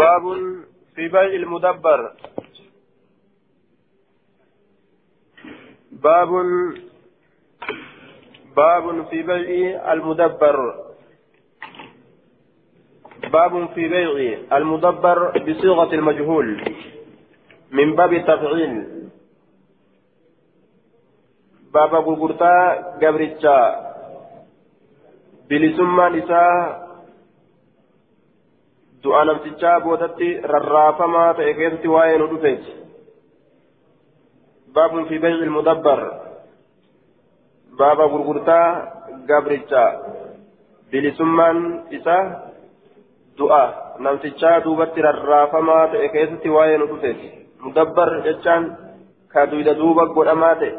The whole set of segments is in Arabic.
باب في بيع المدبر. باب باب في بيع المدبر. باب في بيع المدبر بصيغة المجهول من باب التفعيل باب غرغرتا غبرتشا بلسما نساء du'a namtichaa boodatti rarraafamaa ta'e keessatti waa'ee nu dhufeeti baabun fi bay'i ilmudabbar baaba gurgurtaa gabricha bilisummaan isaa du'a namtichaa duubatti rarraafamaa ta'e keessatti waa'ee nu dhufeeti mudabbar jechaan ka duyda duuba godhamaa ta'e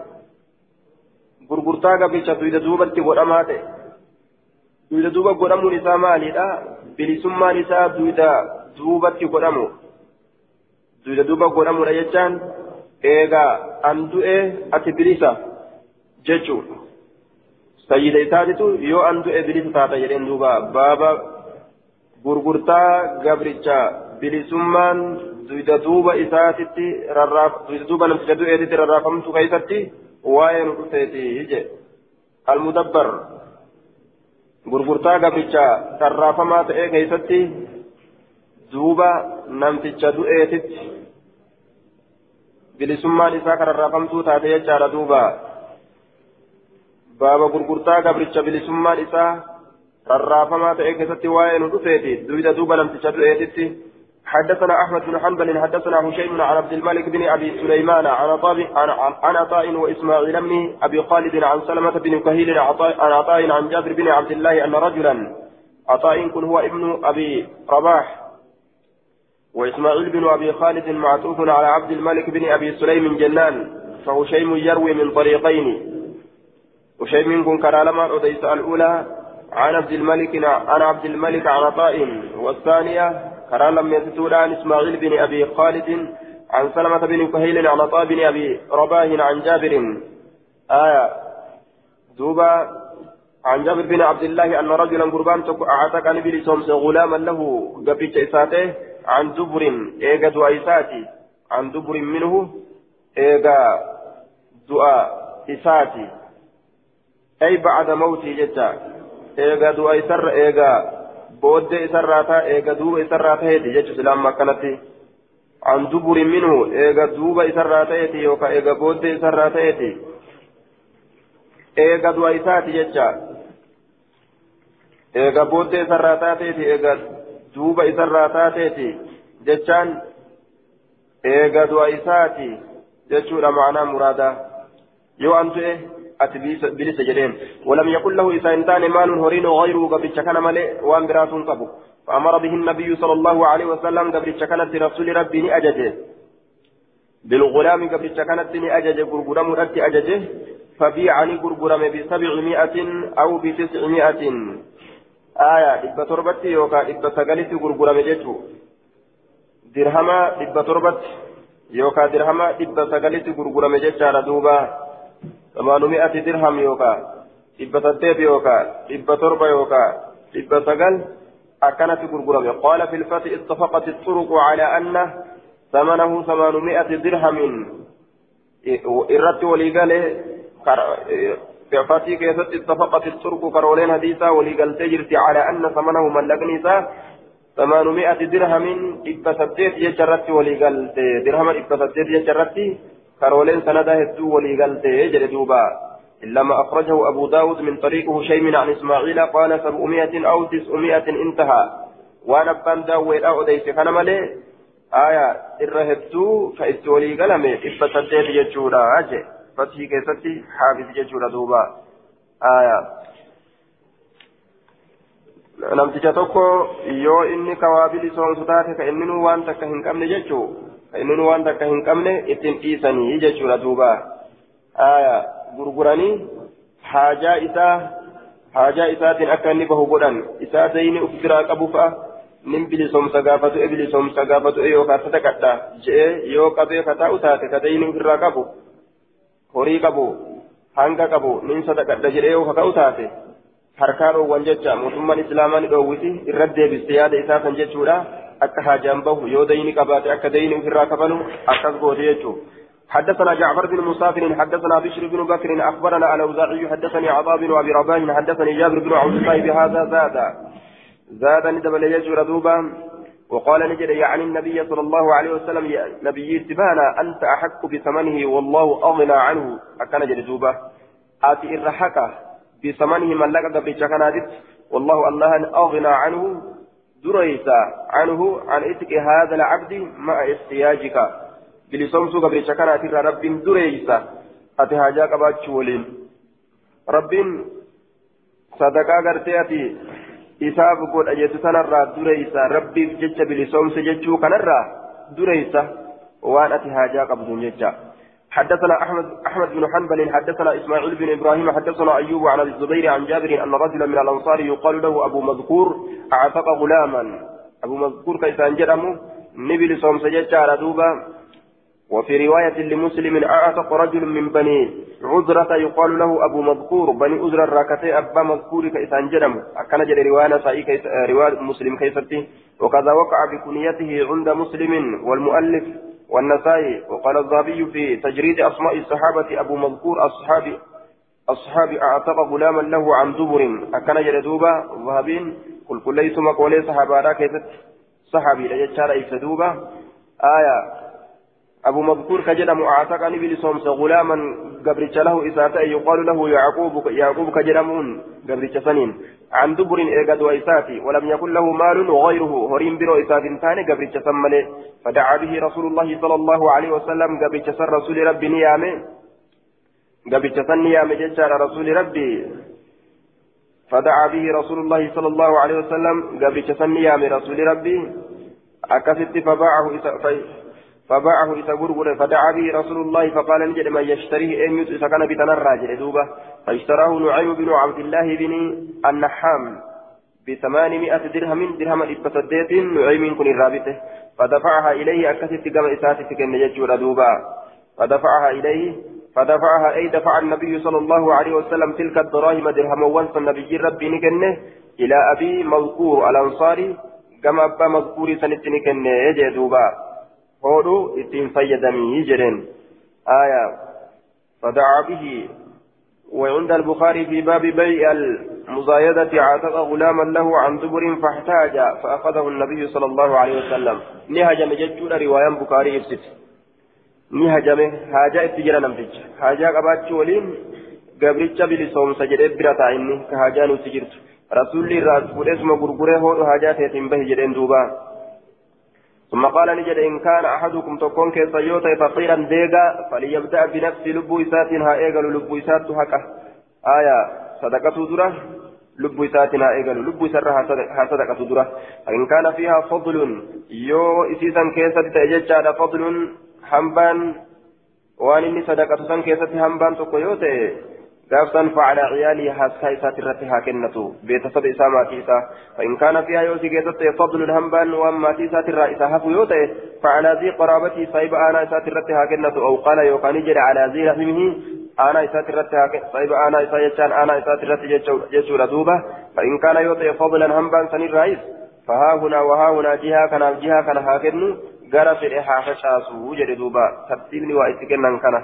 gurgurtaa gabricha duyda duubatti godhamaa ta'e duyda duuba godhamuun isaa maalidha bilisummaan isaa duyda duubatti godhamu duyda duuba godhamudha jechaan eegaa an du'e ati bilisa jechuun sayyida isaatitu yoo an du'e bilisa taata jedheen duuba baaba gurgurtaa gabricha bilisummaan duyda duuba isaatitti rarraaf duyda duuba namticha du'eetitti rarraafamtu keessatti waa'ee nu dhufeeti je almudabbar gurgurtaa gabricha rarraafamaa ta'ee keessatti duuba namticha du'eetitti bilisummaan isaa kan rarraafamtuu taate jechaadha duuba baaba gurgurtaa gabricha bilisummaan isaa rarraafamaa ta'ee keessatti waa'ee nu dhufeeti duyda duuba namticha du'eetitti حدثنا أحمد بن حنبل حدثنا هشيم عن عبد الملك بن أبي سليمان عن عن عطاء وإسماعيل بن أبي خالد عن سلمة بن كهيل عن عطاء عن جابر بن عبد الله أن رجلا عطاء كن هو ابن أبي رباح وإسماعيل بن أبي خالد معطوف على عبد الملك بن أبي سليم جنان فهشيم يروي من طريقين. هشيم كن كرالما اوديس الأولى عن عبد الملك عن عبد الملك عن عطاء والثانية كرا لم يتسودان إسماعيل بن أبي خالد عن سلمة بن كهيل عن عطاء بن أبي رباه عن جابر. آية. دوبا. عن جابر بن عبد الله أن رجلا قربان أعتق عن ابن سومس غلاما له. قبيت إساته. عن دبر. إيجا دعاء عن دبر منه. إيجا إساتي. أي بعد موتي جتا. إيجا دعاء سر إيجا ta'a eega duuba isarraa ta'eeti jechuun islaamma akkanatti an duburi minhu eega duuba isarraa ta'eeti yookaan eega booddee isarraa ta'eeti eega du'a isaati jecha eega booddee isarraa taateeti eega duuba isarraa taateeti jechaan eega du'a isaati jechuudha ma'anaa muraadaa yoo an ati bilisa jedheen. ولم يكن له إذا إنسان مال هرين غيره قبل كان ملئ وأن برات قبو فأمر به النبي صلى الله عليه وسلم قبل كانت رسول ربي أججه بالغلام قبل كانت أججه غرغرم رت أججه فبيعني غرغرم بسبعمائة أو بتسعمائة آية إبا تربت يوكا إبا سقلت غرغرم جتو درهما إبا تربت يوكا درهما إبا سقلت غرغرم جتو دوبا ثمانمائة درهم يوكا إبا سديت يوكا إبا تربة يوكا إبا سقل أكنت غرغرة قال في الفتح اتفقت الطرق على أن ثمنه ثمانمائة درهم. إرت وليقال فتي كيست اتفقت الطرق؟ كرولين حديثا وليقال تجرت على أن ثمنه ملقنيسا ثمانمائة درهم. إبا سديت يجرت وليقال درهما إبا سديت يجرت كرولين سندا هدو وليقلت يجري دوبا إلا ما أخرجه أبو داود من طريقه شيء من عن إسماعيل قال سبعمائة أو تسعمائة انتهى وأنا بان داوي أو ديس مالي آية إر هدو فإت وليقلمي إبا سديت يجورا أجي فتحي كيستي حافظ يجورا دوبا آية namticha tokko yoo inni kawaabili soomsu taate ka inni waan takka hin qabne jechuu? Inni waan takka hin qabne ittiin dhiisanii jechuudha duuba gurguranii haajaa isaa haajaa isaatiin akka inni bahu godhan isaa zayini uf biraa qabu fa'a nin bilisoomsa gaafa du'e bilisoomsa gaafa du'e yookaan sadaqadha je'ee yoo qabee ka taa'u taate ka zayini ofirraa qabu horii qabu hanga qabu nin sadaqadha jedhee yoo kaka'u taate harkaa dhoowwan jecha mootummaan islaamaa ni dhoowwiti irra deebiste yaada isaa san jechuudha أكا حاجان به يو ديني قبات أكا ديني في الراكبانو أكا قوتيجو حدثنا جعفر بن مسافر حدثنا بشر بن بكر أخبرنا الأوزاعي حدثني عطاء بن أبي رباح حدثني جابر بن عبد الله بهذا زاد زاد ندب يجور دوبا وقال نجد يعني النبي صلى الله عليه وسلم يا نبي سبانا أنت أحق بثمنه والله أغنى عنه. أكن جد دوبا. آتي الرحكة بثمنه من لقى بجكنادت والله الله أغنى عنه. دريسا عنه عن إتك هذا العبد مع احتياجك بلسومسو قبل شكرات رب دريسا أتهاجا قبات ولين رب صدقا قرتياتي godha jettu sanarraa dureysa rabbiif jecha bilisoomse jechuu kanarraa dureysa waan ati haajaa qabduun jecha حدثنا أحمد أحمد بن حنبل حدثنا إسماعيل بن إبراهيم حدثنا أيوب عن الزبير عن جابر أن رجلا من الأنصار يقال له أبو مذكور أعتق غلاما. أبو مذكور كيف انجرمه نبي لصوم سجد على دوبا وفي رواية لمسلم أعتق رجل من بني عذرة يقال له أبو مذكور. بني عذرة راكتي أبا مذكور كيسان جرم أكن جل رواية كيس رواية مسلم كيستي وكذا وقع بكنيته عند مسلم والمؤلف والنسائي وقال الذهبي في تجريد أسماء الصحابة أبو مذكور أصحاب أصحاب أعتق غلاما له عن دبر. أكن جل دوبا ذهبين قل كل ليس مقولي صحابة كيست صحابي لجتشار إفسدوبا آية أبو مذكور كجدم أعتقني بلسومس غلاما قبرت له إساتا يقال له يعقوب يعقوب كجدمون قبرت سنين. عن دبر إيقاد وإساتي ولم يكن له مال غيره هريم برو إسات ثاني قبرت سمني فدعا به رسول الله صلى الله عليه وسلم قبرت سر رسول ربي نيامه. قبرت سن نيامه ججار رسول ربي. فدعا به رسول الله صلى الله عليه وسلم قبرت سن نيامه رسول ربي. أكست فباعه فباعه إذا فدعا به رسول الله فقال نجد من يشتريه أن يتسى كان بتنرى دوبة فاشتراه نعيم بن عبد الله بن النحام بثمانمائة درهم درهم إبتديت نعيم كن الرابطة. فدفعها إليه أكثت كما إساتت كن يجور دوبة فدفعها إليه فدفعها أي دفع النبي صلى الله عليه وسلم تلك الدراهم درهم وانس النبي ربي نكنه إلى أبي مذكور الأنصاري كما أبا مذكور سنتني كنه يجي دوبا هودو إتين فيدمي جرين آية فدعا به. وعند البخاري في باب بيع المزايدة عاتق غلاما له عن دبر فاحتاج فأخذه النبي صلى الله عليه وسلم. نهجم ججور رواية بخاري ابسط نهجم حاجة اتجرى نمتج. حاجة قبات ولين قبرتش بلسوم سجد برتا إني كحاجة نتجرت رسول الله رسول اسمه غرغره هو حاجات يتنبه جرين دوبا. ثم قال نجد إن كان أحدكم تكون كيسيوتا فقيرا ديغا فليبدأ بنفس لب إساتها إيغل لب إسات حقه آية صدقة درة لب إساتنا إيغل لب إسرها صدقة درة فإن كان فيها فضل يو إسيسا كيسة تأجج فضل حنبان وان إني صدقة سن كيسة حنبان تقويوته facala ciyaalii haaskaa isaati irratti haa kennatu beetasaba isaa maatii isaa فإن كان فيها يوسي كيست فضل هنبان وأما تيسات الرئيسة هفو يوتي. فعلى ذي قرابتي صيب أنا إسات الرتها كنة أو قال يوكاني جري على ذي رحمه أنا إسات الرتها صيب أنا إسات يجان أنا إسات الرت يجور دوبة فإن كان يوتي فضلا هنبان سن الرئيس فها هنا وها هنا جهة كان جهة كان هاكنو jedhe duuba tartiibni waa itti kennan kana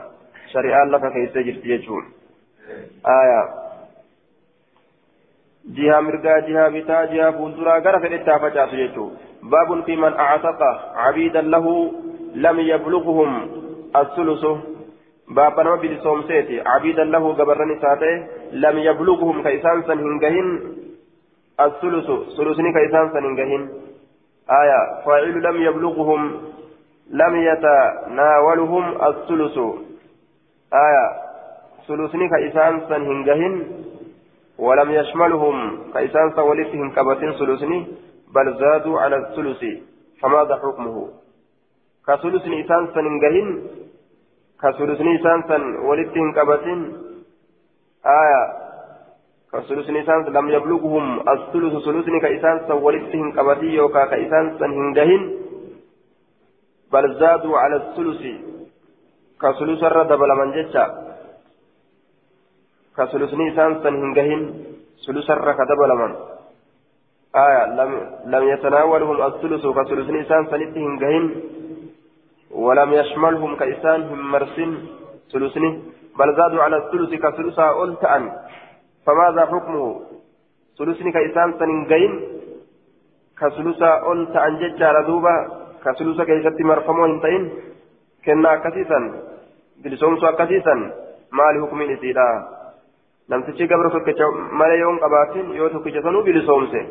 shari'aan lafa keessa jirti jechuudha. آية جهة مرقا جهة بتا جهة فولدرا غرف الاتفاجات يجو باب في من أعتق عبيدا له لم يبلغهم الثلث باب نما بلسوم سيتي عبيدا له قبرني ساته لم يبلغهم كيسان سنهنجهن الثلث ثلثني كيسان سنهنجهن آية فاعل لم يبلغهم لم يتناولهم الثلث آية ثلثني كإسان سن هنجهن ولم يشملهم كإسان سن ولتهم كبتين ثلثني بل زادوا على الثلث فماذا حكمه؟ كثلثني إسان سن هنجهن كثلثني إسان سن ولتهم كبتين آية كثلثني إسان لم يبلغهم الثلث ثلثني كإسان سن ولتهم كبتين يوكا كإسان سن هنجهن بل زادوا على الثلث كثلث الرد بل من جتشا كسلسني إسان سن هنجهن سلسر كدب لمن آية لم لم يتناولهم الثلث كثلث إنسان سنتهم جهن ولم يشملهم كإنسان هم مرسن ثلثني بل زادوا على الثلث كثلثا أنت أن فماذا حكمه ثلثني كإنسان سنجين كثلثا أنت أن ججار دوبا كثلثا كيست مرفمون تين كنا كثيسا بلسومسوا كثيسا ما لحكم إسيرا namtichi gabra tokkicha malee yoon qabaatin yoo tokkicha sanuu bilisoomse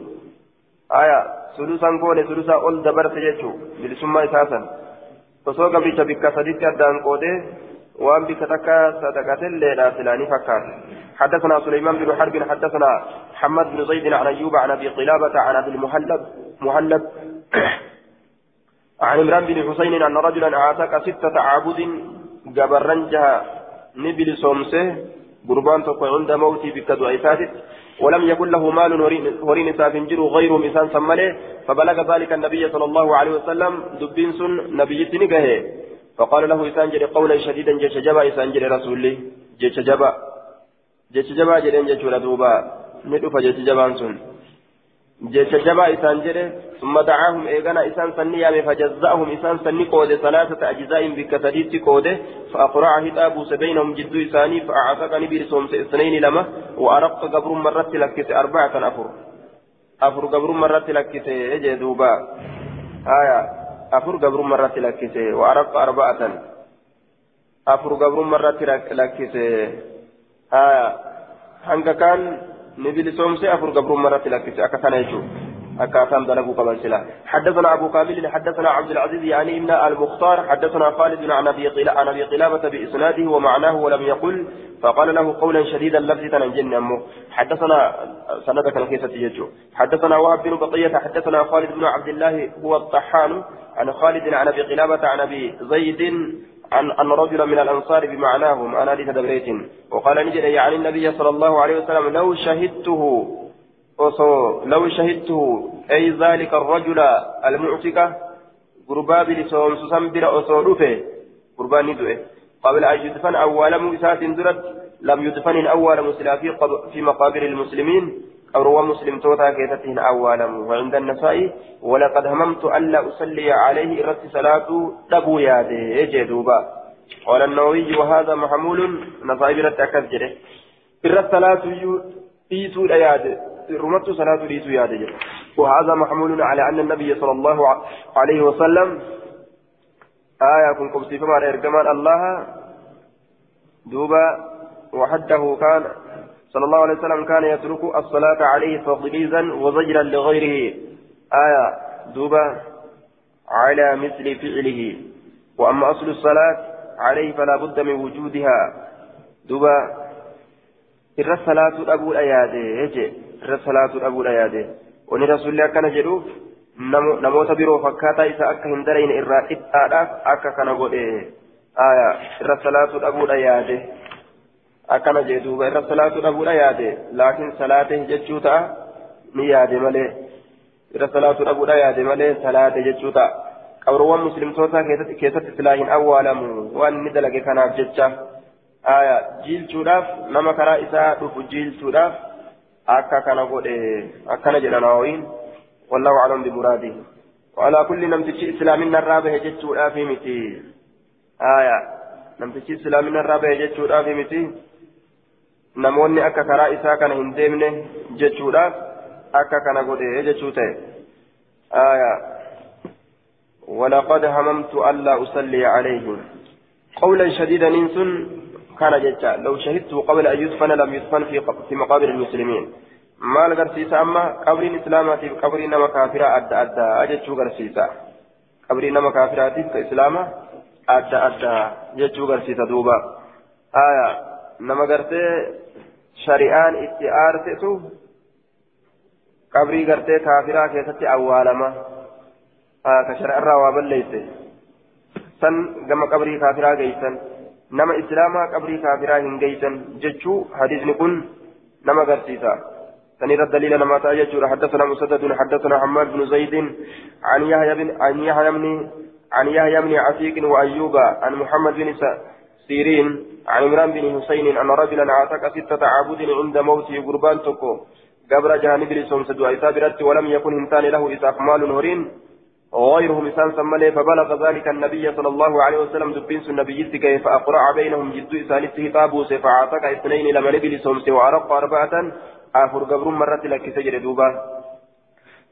aya sulusan goone sulusaa ol dabarte jechuu bilisummaa isaa san osoo gabricha bikka saditti addaan qoodee وان بك تكا صدقة الليلة سلاني فكار حدثنا سليمان بن حرب حدثنا محمد بن زيد عن أيوب عن أبي قلابة عن أبي المهلب مهلب عن عمران بن حسين أن رجلا أعتق ستة عبد جبرنجها نبل سومسه قربان تقوى عند موتي بك دعيساتت ولم يكن له مال ورين سافنجر غير مسان سمله. فبلغ ذلك النبي صلى الله عليه وسلم دبين سن نبي تنقه فقال له إسانجر قولا شديدا جيش جبا إسانجر رسولي جيش جبا جيش جبا جيش ردوبا ندف جيش جبان سن. Jecha jabaa isaan jedhe ثم دعاهم إيغانا إسان سني يامي فجزاهم إسان سني قود ثلاثة أجزاء بك سديت قود فأقرع هتابو سبينهم جدو إساني فأعتقني برسوم اثنين لما وأرق قبر مرت لكت أربعة أفر أفر قبر مرت لكت إجي دوبا آية أفر قبر مرت لكت وأرق أربعة أفر قبر مرت لكت آية هنگا كان ni bilisoomse afur gabrummaa irratti lakkise akka kana jechuudha دلقوا قبل سلا. حدثنا أبو كامل حدثنا عبد العزيز يعني إبن المختار حدثنا خالد عن أبي عن أبي قلابة بإسناده ومعناه ولم يقل فقال له قولا شديدا لفظة عن جن أمه. حدثنا سندك نكيسة يجو حدثنا وهب بن بقية حدثنا خالد بن عبد الله هو الطحان عن خالد عن أبي قلابة عن أبي زيد أن أن رجلا من الأنصار بمعناهم أنا لي تدبريت وقال نجد يعني النبي صلى الله عليه وسلم لو شهدته لو شهدته أي ذلك الرجل المعتكة قرباب لسوم سسنبر أصولفه قربان ندوه قبل أن يدفن أول مؤسات درت لم يدفن أول مسلا في مقابر المسلمين. روى مسلم توتا كيتتهن أولا وعند النسائي ولقد هممت ألا أصلي عليه إرت صلاة تبو ياده جدوبا قال النووي وهذا محمول. نسائي برت أكثر إرت صلاة إيتو ياده رمت صلاة إيتو ياده وهذا محمول على أن النبي صلى الله عليه وسلم آية كنكم سيفما إرجمان الله. دوبا وحده كان صلى الله عليه وسلم كان يترك الصلاة عليه تغليظا وزجرا لغيره. آية دوبا على مثل فعله. وأما أصل الصلاة عليه فلا بد من وجودها. دوبا إر الصلاة أبو إر الصلاة أبو الأيادي. وني رسول الله كان جدوف namoota biroo fakkaataa isa akka hin darayne irraa dhiphaadhaaf akka kana godhe aya irra salaatuu dhabuudha yaade akkana jee duuba irra salaatu dhabuudha yaade laakiin salaate jechuu ta'a ni yaade malee irra salaatu dhabuudha yaade malee salaate jechuu ta'a qabroowwan muslimtootaa keessatti silaa hin awwaalamu waan inni dalage kanaaf jecha aya jiilchuudhaaf nama karaa isaa dhufu jiilchuudhaaf akka kana godhe akkana jedha nawawiin wallahu aclam bimuraadihi وعلى كل نمتشي إسلامنا الرابع جتشو في متي آية نمتشي إسلامنا الرابع جتشو في متي namoonni akka karaa isaa kana hin deemne jechuudhaaf akka kana godhe jechuu ta'e. ولقد هممت ألا أصلي عليهم قولا شديدا إنسن كان جتا لو شهدت قبل أن يدفن لم يدفن في في مقابر المسلمين ما الغرسيسة أما قبر الإسلام في قبر نما كافرة أدى أدى أجتشو غرسيسة قبر نما كافرة في إسلام أدى أدى جتشو غرسيسة دوبا آية نما غرسي shari'aan itti aarsitu qabrii gartee kaafiraa keessatti awwaalama ka shari'arraa waa balleeyse san gama qabrii kaafiraa geeysan nama islaamaa qabrii kaafiraa hin geeysan jechuu hadiisni kun nama agarsiisa سنير الدليل لما تأجج حدثنا مسدد حدثنا حماد بن زيد عن يحيى بن عن يحيى بن عن يحيى بن عتيق وأيوب عن محمد بن سيرين عن عمران بن حسين أن رجلا أعتق ستة عبود عند موته قربان تكو. قبر جهنم بلسوم سدوا إسا برت ولم يكن همتان له إساق مال هورين. غيره مثال سمله فبلغ ذلك النبي صلى الله عليه وسلم دبين النبي كيف فأقرع بينهم جد إسانته طابوس فعاتك اثنين لمن بلسوم وأرق أربعة. آخر قبر مرة لك سجر دوبا.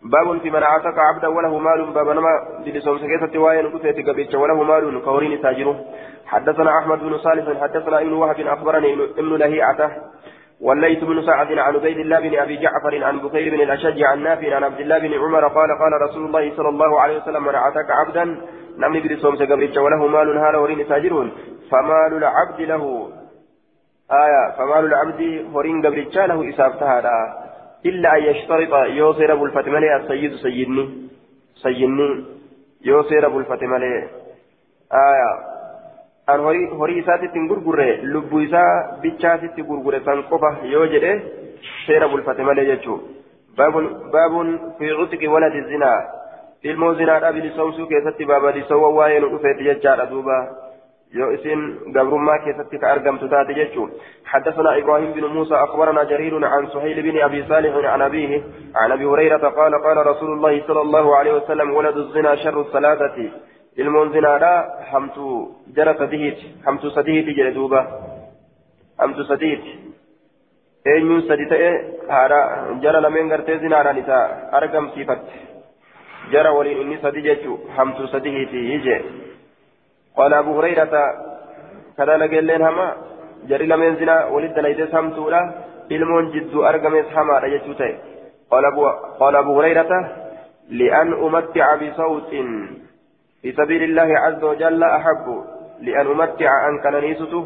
باب في من عاتق عبدا وله مال باب نما بلسوم سكيسة وين كتيت قبيتش وله مال كورين تاجره حدثنا أحمد بن صالح حدثنا ابن وهب أخبرني ابن لهيعته والليث بن سعد عن عبيد الله بن أبي جعفر عن بكير بن الأشج عن نافع عن عبد الله بن عمر قال قال رسول الله صلى الله عليه وسلم من اعتق عبدا نمني برسوم سقبريتش وله مال هال ورين تاجرون فمال العبد له. آية فمال العبد ورين قبريتش له إسافتها. إلا أن يشترط يوصر أبو الفتمالي السيد سيدني سيدني يوصر أبو الفتمالي آية an horii isaatitti hin gurgurre lubbuu isaa bichaatitti gurgure san qofa yoo jedhe seera bulfate malee jechuu baabun fi cutqi waladi zinaa ilmoo zinaadhaa bilisoomsuu keessatti baabadisoowwan waa'ee nu dhufeeti jechaadha duuba isin gabrummaa keessatti ka argamtu taate jechuu حدثنا إبراهيم بن موسى أخبرنا جرير عن سهيل بن أبي صالح عن أبيه عن أبي هريرة قال قال رسول الله صلى الله عليه وسلم ولد الزنا شر الثلاثة ilmoon zinaadha hamtuu jara sadihiiti hamtuu sadihiiti jedhe duuba hamtuu sadihiiti eenyuun sadi ta'e haadha jara lameen gartee zinaadhaan isa argamsiifatte jara waliin inni sadi jechuu hamtuu jee qaala abu hurayrata kana lageelleen hama jari lameen zinaa walit dalaytes hamtuudha ilmoon jidduu argames hamaadha jechuu ta'e qaala abu hurayrata li'an umatti'a bisawtin في سبيل الله عز وجل أحب لأن أمتع أن كنانيسته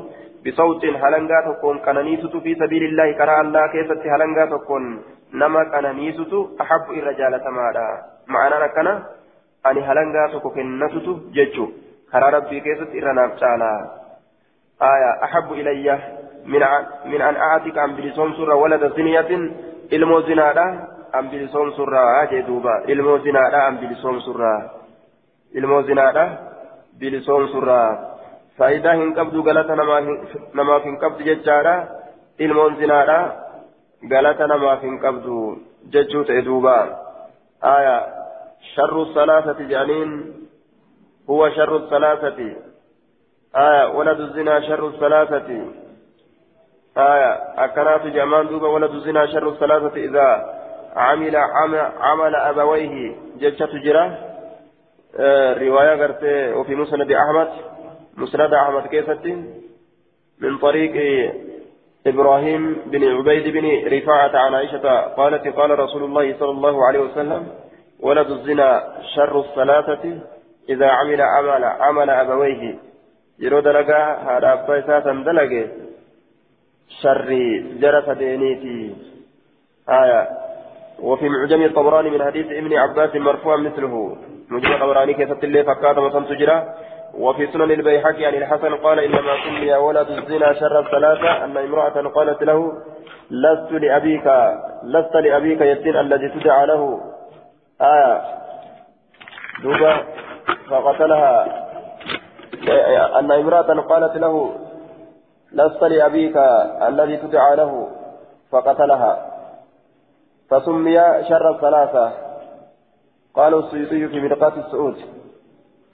بصوت هلنغا تكون كنانيسته في سبيل الله كرا الله كيست هلنغا تكون نما كنانيسته أحب الرجال تمادا معنى كنا أني هلنغا تكون كنسته ججو كرا ربي كيست إرناف تعالى آية أحب إلي من من أن أعتك عن بلسون سورة ولد زنية ilmoo zinaadha an bilisoom surraa jee duuba ilmoo zinaadha an bilisoom surraa ilmoo zinaadha bilisoomsurraa faayidaa hin qabdu galata namaaf hin qabdu jechaadha ilmoon zinaadha galata namaaf hin qabdu jechuu ta'e duuba aya sharru jedhaniin huwa sharru salaasati aya waladu zinaa sharru salaasati aya akkanaatu jamaan duuba waladu zinaa sharru salaasati idaa camila camala abawayhi jechatu jira رواية قرتي وفي مسند أحمد مسند أحمد كيفتي من طريق إبراهيم بن عبيد بن رفاعة عن عائشة قالت قال رسول الله صلى الله عليه وسلم ولد الزنا شر الثلاثة إذا عمل عمل عمل أبويه يرو دلقا هذا أبا إساسا دلقا شر جرس دينيتي. آية وفي معجم الطبراني من حديث ابن عباس مرفوعا مثله. مجمع الطبراني كيست اللي فكات وصمت جرا وفي سنن البيحكي عن الحسن قال إنما سمي ولد الزنا شر الثلاثة أن امرأة قالت له لست لأبيك لست لأبيك يتين الذي تدعى له. آية دوبا. فقتلها أن امرأة قالت له لست لأبيك الذي تدعى له فقتلها فسمي شر الثلاثة قالوا السيوطي في مرقات السعود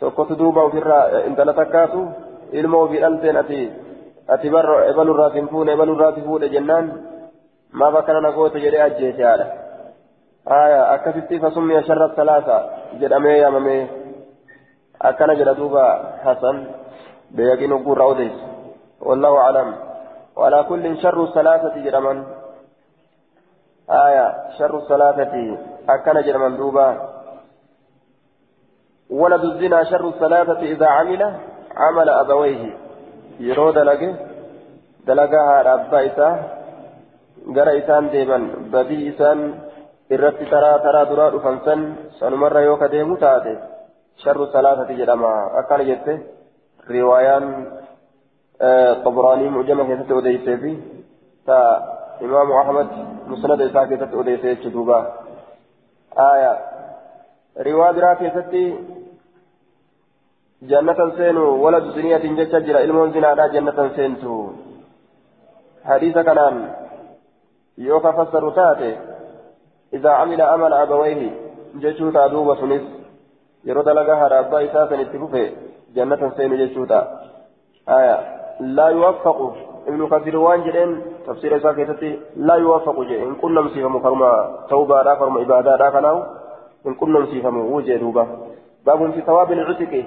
توقت دوبا وفرا انت لتكاتو ilmoo fi dhalteen ati ati bar ebalurraa sin fuune ebalurraa si fuudhe jennaan maaf akkana na goote jedhee ajjeese haadha aya akkasitti fasummiya sharra salaasa jedhamee jedha duuba hasan beeyaqiin ogguurraa odeyse wallahu aclam وعلى كل شر ثلاثة جرمان آية شر الثلاثة أكن جرمان دوبا ولد الزنا شر الثلاثة إذا عمل عمل أبويه يرو دلقه دلقها ربا إساه gara isaan deeman badii isaan irratti taraa taraa duraa dhufan san sanumarra yoo ka deemu taate jedhama akkana jette riwaayaan xaburaanii mucjama keessatti odeysee fi ta imaamu ahmad musnada isaa keessatti odeysee jechu duuba aya riwaa biraa keessatti jannatan seenu waladu ziniyatin jecha jira ilmoon zinaadhaa jannatan seentu hadiisa kanaan yoo ka fassaru taate إذا عمل أمل أبويه جشوتا دوبا سنس يرد لقاها رابا إساسا اتفوفه جنة سين جشوتا آية لا يوفق ابن كثير وان جدين تفسير ساكتتي لا يوفق جي إن كنا مسيفم فرما توبة لا فرما إبادة لا كناو إن كنا مسيفم وجه دوبا باب في ثواب العتق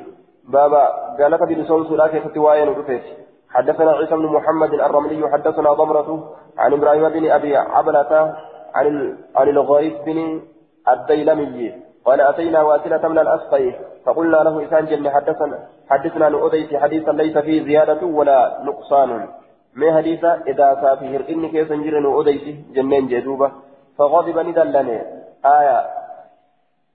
بابا قالك بلسون سلاكة تواين رفيت حدثنا عيسى بن محمد الرملي حدثنا ضمرة عن إبراهيم بن أبي عبلة عن الغريب بن الديلمي قال أتينا واسلة من الأسقي فقلنا له إسان جن حدثنا حدثنا نؤذيت حديثا ليس فيه زيادة ولا نقصان. ما حديثا إذا سافه إن كيس نجر نؤذيت جنين جدوبة. فغضب ندلني. آية.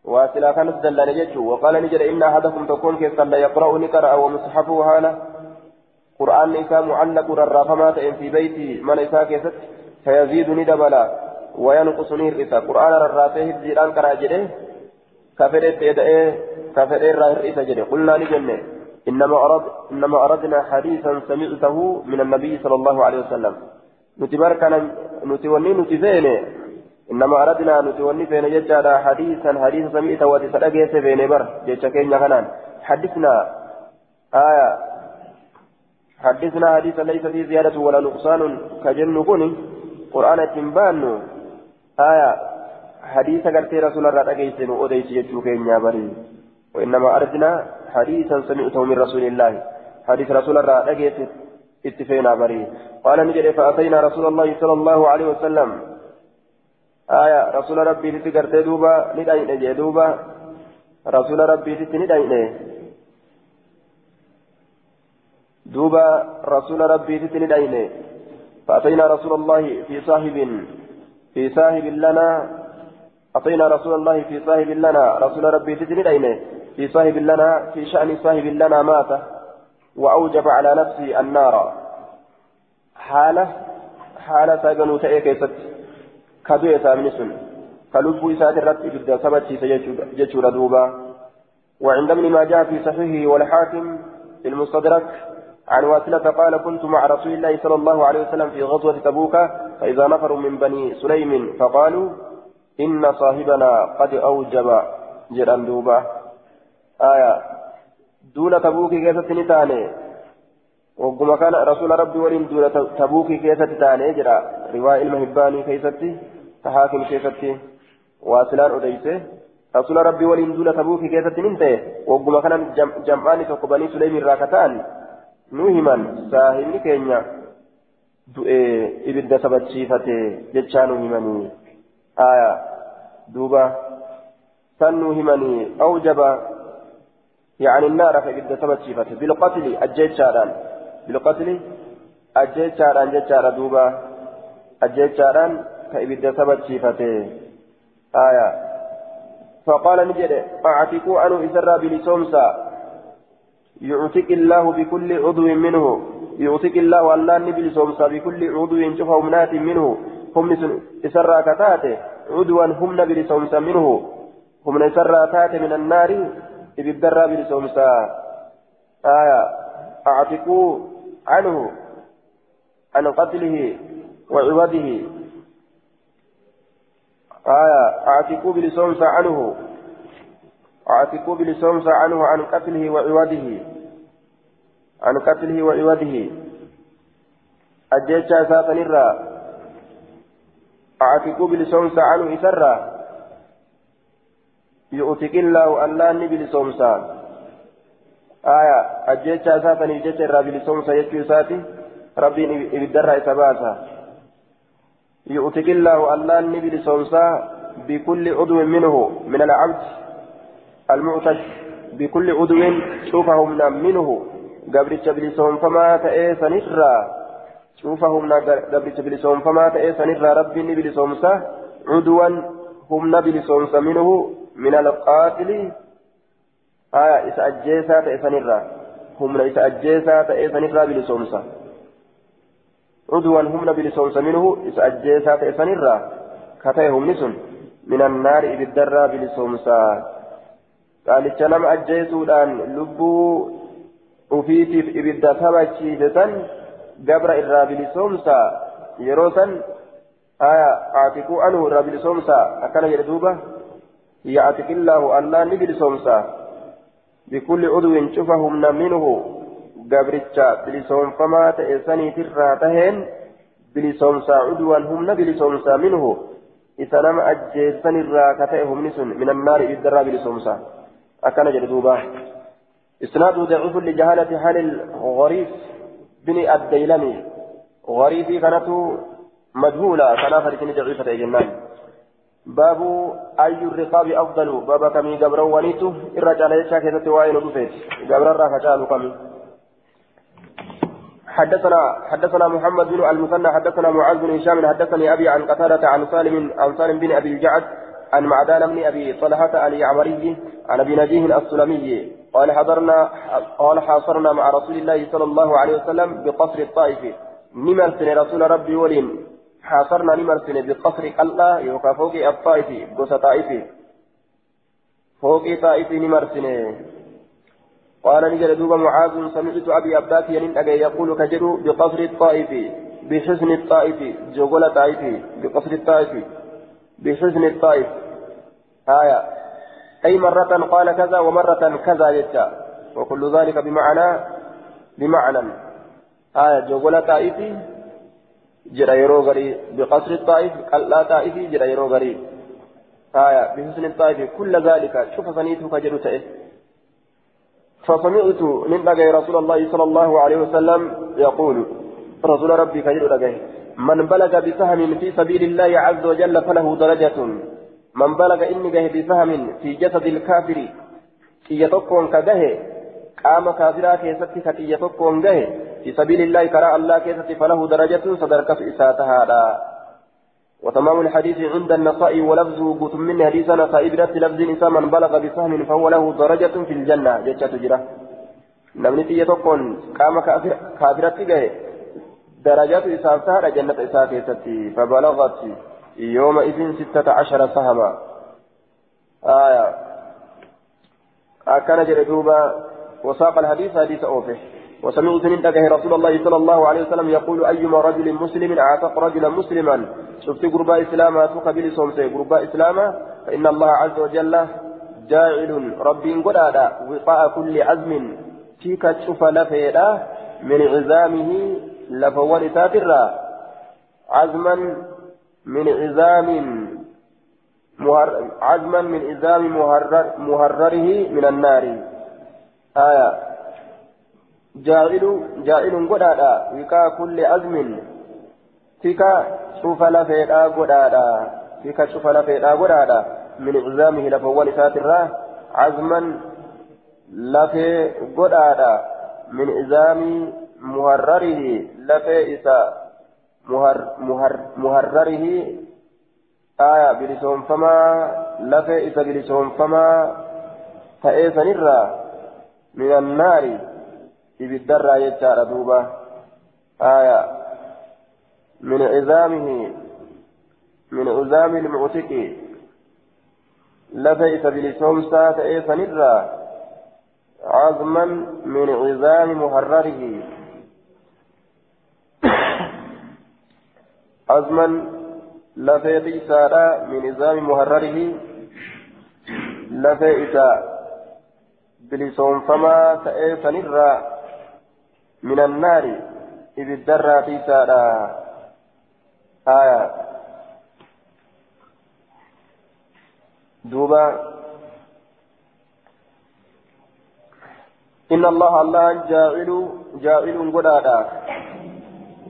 واسلة كانت دلني جدو. وقال نجر إن أحدكم تكون كيس لا يقرأ نقرأ ومصحفه هانا قرآن إساء معلق الرافمات في بيتي. من إساء كيست فيزيد ندبلا. وينقص نير قرآن الرافه الزيران كراجله كفرت يدعي كفر الراهر إذا قلنا لجنة إنما أرد إنما أردنا حديثا سمعته من النبي صلى الله عليه وسلم. نتبار كان نتوني نتفين إنما أردنا نتوني فين ججال حديثا حديثا سمعته وتسرقه فين بر ججكين يغنان حدثنا آية. حدثنا حديثا ليس فيه زيادة ولا نقصان. كجن كوني قرآن تنبان. آية. حديث قلت رسول الله رأيت أوديت يجوكين يا بري وإنما أردنا حديثا سمعته من رسول الله حديث رسول الله رأيت اتفينا بري قال نجري فأتينا رسول الله صلى الله عليه وسلم آية رسول ربي تتقرت دوبا ندعين دوبا رسول ربي تتندعين دوبا رسول ربي تتندعين فأتينا رسول الله في صاحب في صاحب لنا أتينا رسول الله في صاحب لنا رسول ربي تجري أين في صاحب لنا في شأن صاحب لنا مات. وأوجب على نفسه النار. حالة حالة ساقنوا تأيكيست كدو يسامن سن. كلبو إسات الرد إبدا سبتي سيجور دوبا. وعند ابن ما جاء في صحيحه والحاكم المستدرك عن واسلة قال كنت مع رسول الله صلى الله عليه وسلم في غزوة تبوك فإذا نفر من بني سليم فقالوا إن صاحبنا قد أوجب جران دوبا. آية دون تبوك كيسة نتاني وقم كان رسول ربي ولين دون تبوك كيسة تاني جرا رواية المهباني كيسة تحاكم كيسة واسلان أديسه رسول ربي ولين دون تبوك كيسة ننتهي وقم كان جمعاني تقبني سليم الراكتان. نوهما ساهمني كينيا. du'ee ibidda sabachiifate jechaa nu duuba san nu himanii awjaba يعني النار فإبدا سبتشيفت بالقتل أجيتشاران بالقتل أجيتشاران جيتشارا دوبا أجيتشاران فإبدا سبتشيفت آية. فقال نجد. أعتقوا عنه إسرى بلسومسا. يعتق الله بكل عضو منه. يعطيك الله والله نبي سومسا بكل عضو شوف همنات منه. هم إسرى كتاته عضوا هم نبي سومسا منه هم إسرى تاته من النار إبدرى بلسومسا آية أعتقوا عنه عن قتله وعوده آية أعتقوا بلسومسا عنه أعتقوا بلسومسا عنه عن قتله وعوده عن قتله وعوده أجيتشا ساقن الرا أعتقوا بلسومسا عنه إسرا. يؤتك الله ألاني بلسومسا آية أجيتشا ساقن إجيتشا الرا بلسومسا يجو ساتي ربي إبدرا إسباسا يؤتك الله ألاني بلسومسا بكل عضو منه من العبد المعتد بكل عضو شوفهم منه. gabricha bilisoonfamaa ta'ee sanirraa cuufa humna gabricha bilisoonfamaa ta'ee sanirraa rabbiin ni bilisoomsa cuduwan humna bilisoomsa minhu min alqaatili aya isa ajjeesaa ta'e sanirraa humna isa ajjeesaa ta'e sanirraa bilisoomsa cuduwan humna bilisoomsa minhu isa ajjeesaa ta'e sanirraa ka ta'e humni sun min annaari ibiddarraa bilisoomsa qaalicha nama ajjeesuudhaan lubbuu ufiitiif ibidda sabachiise san irraa bilisoomsa yeroo san آية أعتقوا أنه رب سومسا أكن يردوبة يعتق الله الله نبل سومسا بكل عضو شفهم منه قبرتشا بلسوم فما تأسني ترى تهين بلسومسا عدوا هم بلسومسا منه إذا لم أجيسن الراكتهم نسن من النار إذا بلسومسا أكن يردوبة إسناد ضعيف لجهالة حال الغريب بن الديلمي. غريبي كانت مجهولة. كان فريقين ضعيفة جنان باب أي الرقاب أفضل؟ باب كمي قبر ونيتو؟ الرجال يشاك يتوائن رفيت قبر الرافة كمي حدثنا حدثنا محمد بن المثنى حدثنا معاذ بن هشام حدثني أبي عن قتادة عن سالم عن سالم بن أبي الجعد عن معدان بن أبي طلحة اليعمري عن أبي نجيه السلمي. قال حضرنا قال حاصرنا مع رسول الله صلى الله عليه وسلم بقصر الطائف. نمرسن رسول ربي ولين. حاصرنا نمرسن بقصر قلة يوكا فوق الطائف قوس طائف. فوق طائف نمرسن قال نجد دوب معاذ سمعت أبي عباس ينين يقول كجرو بقصر الطائف بحسن الطائف جوغل طائف بقصر الطائف بحسن الطائف. آية. أي مرة قال كذا ومرة كذا يجا وكل ذلك بمعنى بمعنى. آية جوغولا طائفي جرى يرو غري بقصر الطائف قلا طائفي جرى يرو غري. آية بحسن الطائف كل ذلك شوف سنيته كجرو تأه فسمعت من دقي رسول الله صلى الله عليه وسلم يقول رسول ربي دقي من بلغ بسهم في سبيل الله عز وجل فله درجة من بلغ إني جه بفهم في جسد الكافر كي يتقون كجه قام كافرا كيست كي يتقون جه في سبيل الله كراء الله كيست فله درجة صدرك في إساتها لا. وتمام الحديث عند النساء ولفظه قسم من حديث نساء برت لفظ إنسان من بلغ بفهم فهو له درجة في الجنة جتة جرة. نمني تي يتقون قام كافرا كجه درجات إساتها جنة إساتها فبلغت يومئذ ستة عشر سهما آية. أكان جردوبا وساق الحديث حديث أوفه. وسمعت من دقه رسول الله صلى الله عليه وسلم يقول أيما رجل مسلم أعتق رجلا مسلما؟ شفت قرباء إسلاما تقبل سومسي قرباء إسلاما فإن الله عز وجل جاعل ربي قدادا وقاء كل عزم فيك تشوف لفيدا من عزامه لفول ساترا عزما من عزام مهر عزما من عزام مهرر مهرره من النار. آية. جاعل جاعل قدادا. وكا كل عزم. فيكا شوف لفيدا قدادا. فيكا شوف لفيدا قدادا. من عزامه لفول ساترا عزما لفي قدادا. من عزام مهرره لفي إسا مهر مهر مهرره آية بلسون فما لفي إذا بلسون فما فإيسا نرى من النار إبدر يجار دوبا آية من عظامه من عظام المعتق لفيس بلسون سات إيسا نرى عظما من عظام مهرره. عزما لفي إسارة من نظام مهرره لفي بلسون فما تأيسن الرا من النار إذ الدرى في سارة آية. دوبا إن الله الله جاعل جاعل قدادا.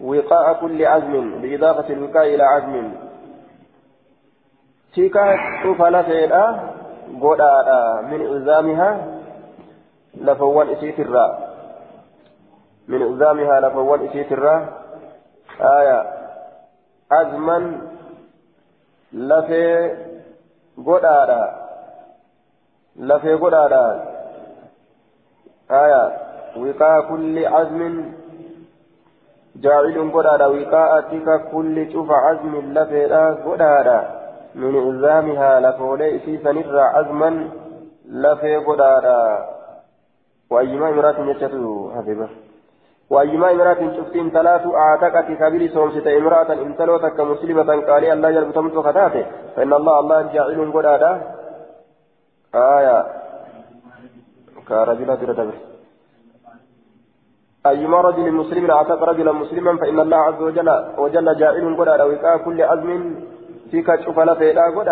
وقاء كل عزم بإضافة الوقاء إلى عزم. تيكا شوف لفيدا قولا من عزامها لفوان إسيت الراء من عزامها لفوان إسيت الراء آية عزما لفي قولا لفي قولا آية وقاء كل عزم جاعل قدادا وقاءتك كل شوف عزم لفيدا قدادا من عزامها لفولي سيسن عزما لفي قدادا وأيما امرأة يجتو حبيبة وأيما امرأة شفتين ثلاث أعتقت كبير سومسة امرأة إن تلوتك مسلمة قال الله جل بتمت خطاته فإن الله الله جاعل قد آية. كرجل تردبر أيما رجل مسلم أعتق رجلا مسلما فإن الله عز وجل وجل جاعل قد وقاء كل عزم فيك تشوف لفيدا قد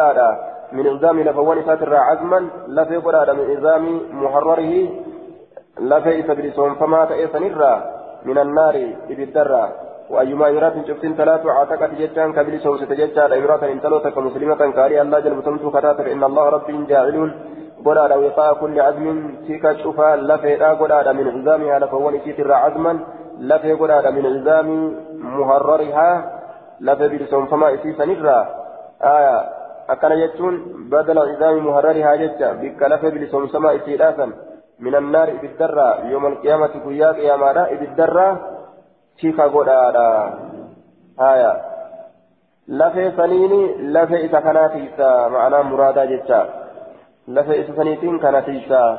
من إلزام لفوان ساتر عزما لفي قد من إلزام محرره لفي سبرسون فما تأيسن من النار إبدرا وأيما امرأة شفتين ثلاثة أعتقد جتان كبير سوسة جتان امرأة إن تلوتك مسلمة كاري الله جل بتمتو كتاتك إن الله رب جاعل قرآن وقاء كل عزم فيك شوفا لفي لا قرآن من عزامها لفوان سيتر عزما لفي قرآن من عزام مهررها لفي بلسون فما إسيسا نرى آية أكن يجتون بدل عزام مهررها جتا بك لفي بلسون سما إسيراسا من النار بالدرة يوم القيامة كياك يا مارا بالدرة فيك قرآن آية لفي سنيني لفي إسا كناتي معنى مرادا جتا lafa isa saniitiin kana tiisaa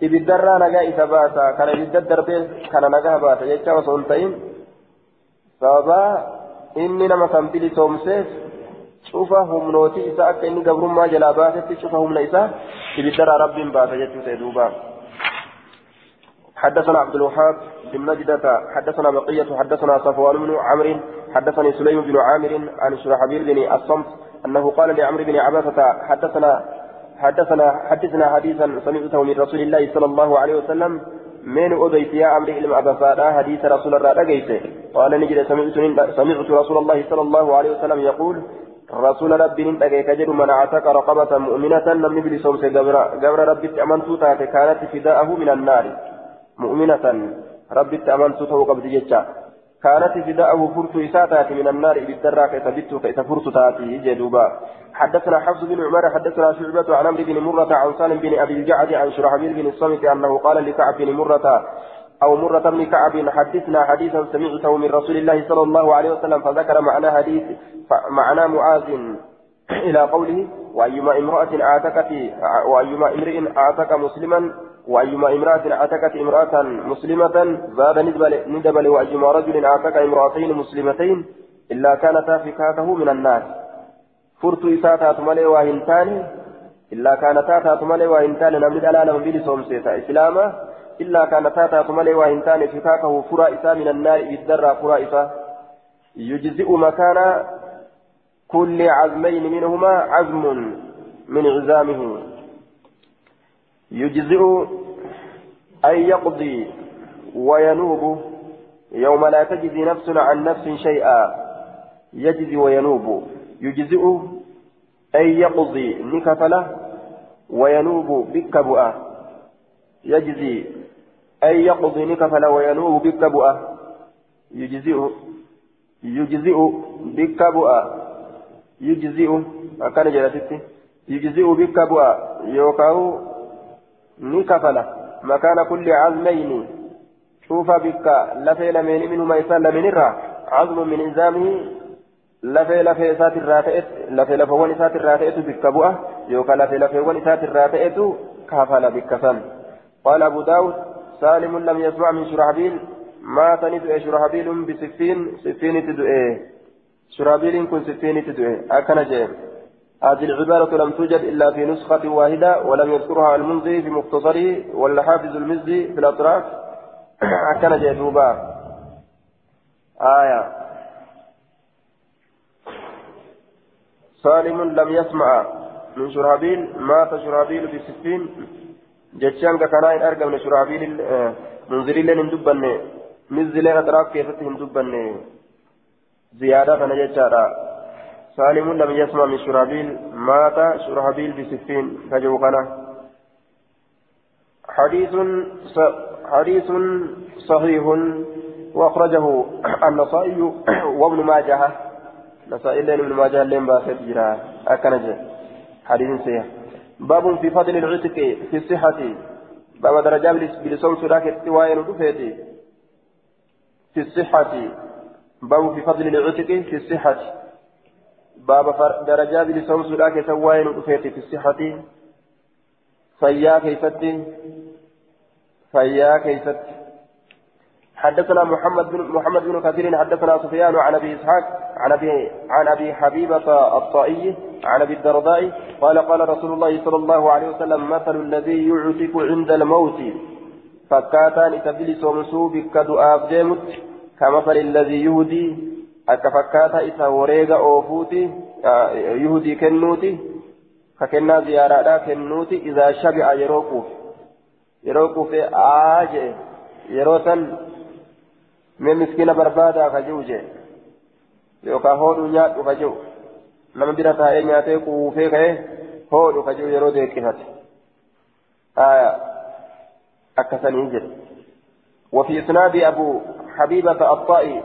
ibiddarraa nagaa isa baasa kana ibidda darbee kana nagaa baasa jecha osoo hin ta'in sababaa inni nama kan bilisoomseef cufa humnooti isaa akka inni gabrummaa jalaa baasetti cufa humna isaa ibiddarraa rabbiin baasa jechuu ta'e duuba حدثنا عبد الوهاب بن نجدة حدثنا بقية حدثنا صفوان بن عمرو حدثني سليم بن عامر عن شرحبيل بن الصمت أنه قال لعمرو بن عباسة حدثنا حدثنا حدثنا حديثا سمعته من رسول الله صلى الله عليه وسلم من أوديت يا أمر علم أبا حديث رسول الله رقيته قال نجد سمعت سمعت رسول الله صلى الله عليه وسلم يقول رسول ربي نتقي كجر من أعتق رقبة مؤمنة لم يبلي سومس قبر ربي أمنت تاتي كانت فداءه من النار. مؤمنة ربي أمنت تو قبل كانت فداءه فرت إساتات من النار بالدرة كيثبت كيثفرت تاتي جدوبا حدثنا حفص بن عمر حدثنا شعبة عن عمرو بن مرة عن سالم بن أبي الجعد عن شرحبيل بن الصمت أنه قال لكعب بن مرة أو مرة بن كعب حدثنا حديثا سمعته من رسول الله صلى الله عليه وسلم فذكر معنى حديث معنى معاذ إلى قوله وأيما امرأة أعتقت وأيما امرئ أعتق مسلما وأيما امرأة أعتقت امرأة مسلمة زاد ندبل وأيما رجل أعتق امرأتين مسلمتين إلا كانتا فكاته من الناس. فرت إساتات مالي وهنتان إلا كانتا تات مالي وهنتان نمد على نم بلي سومسيتا إسلاما إلا كانتا تات مالي وهنتان فكاكه فرا إسا من النار بالدرة فرا إسا يجزئ مكان كل عزمين منهما عزم من عزامه. يجزئ أن يقضي وينوب يوم لا تجزي نفس عن نفس شيئا. يجزي وينوب. يجزئ أن يقضي نكفله وينوب بالكبؤة. يجزي أن يقضي نكفله وينوب بالكبؤة. يجزئ يجزئ بالكبؤة. يجزئ أكان جلستي. يجزئ بالكبؤة. يوكاو نكفله مكان كل عزمين شوف بك لفي لمن منهما يسال لمن الرا. عزم من إنزامه. لفي لفي سات الراتئت لفي لفوان سات الراتئت بك بؤة. يوكا لفي لفوان سات الراتئت كفل بك سن. قال أبو داود سالم لم يسمع من شرحبيل. مات ندعي شرحبيل بسفين. سفين تدعي شرحبيل كن سفين تدعي أكن جيم. هذه العبارة لم توجد إلا في نسخة واحدة ولم يذكرها المنذي في مختصره ولا حافظ المزي في الأطراف. كان جدوبا آية. سالم لم يسمع. من شرابيل مات شرابيل بستين جتشان كان أرقى من شرابيل آه، منذرين لين هندبن مزي لين أطراف كيف هندبن زيادة فنجتشارا سالم لم يسمع من شرابيل مات شرابيل بستين فجوقنا حديث حديث صحيح وأخرجه النصائي وابن ماجه. نسائي لين ابن ماجه لين باسد جرا أكنج حديث صحيح. باب في فضل العتق في الصحة. باب درجة بلسون سراك التواين في الصحة. باب في فضل العتق في الصحة. باب درجة بلسان سودا كسوائن وفيت في الصحة. فيا كيست فيا كيست حدثنا محمد بن محمد بن كثير حدثنا سفيان عن أبي إسحاق عن ابي عن أبي حبيبة الطائي عن أبي الدرداء قال قال رسول الله صلى الله عليه وسلم مثل الذي يعتق عند الموت. فكاتان تبلس ومسوب كدؤاف ديمت كمثل الذي يهدي akka fakkaata isa wareega oofuuti yuhudii kennuuti ka kennaa ziyaaraadhaa kennuuti izaa shabi'a yeroo quufe yeroo quufe aa jee yeroo san mee miskiina barbaadaa ka jiru jee yookaan hoodhu nyaadhu ka jiru nama bira taa'ee nyaatee quufee ka'ee hoodhu ka jiru yeroo deeqifate akkasanii jedhe وفي إسناد أبو حبيبة الطائي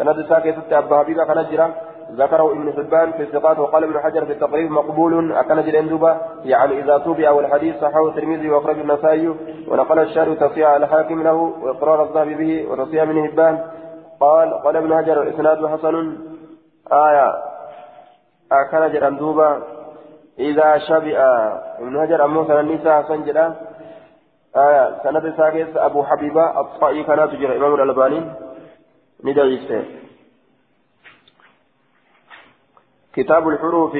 سند ساكت أبا حبيبة كان ذكره ابن حبان في الثقات وقال ابن حجر في التقريب مقبول أكن جلندوبا يعني إذا توبع والحديث صححه الترمذي وأخرج النسائي ونقل الشارع تصيع الحاكم له وإقرار الذهب به وتصيع من هبان قال قال ابن حجر إسناد حسن. آية. أكن جلندوبا إذا شبع ابن حجر أمو سنة النساء حسن جدا آية. سند ساكت أبو حبيبة الطائي كانت تجرى إمام الألباني. ندعيسه كتاب الحروف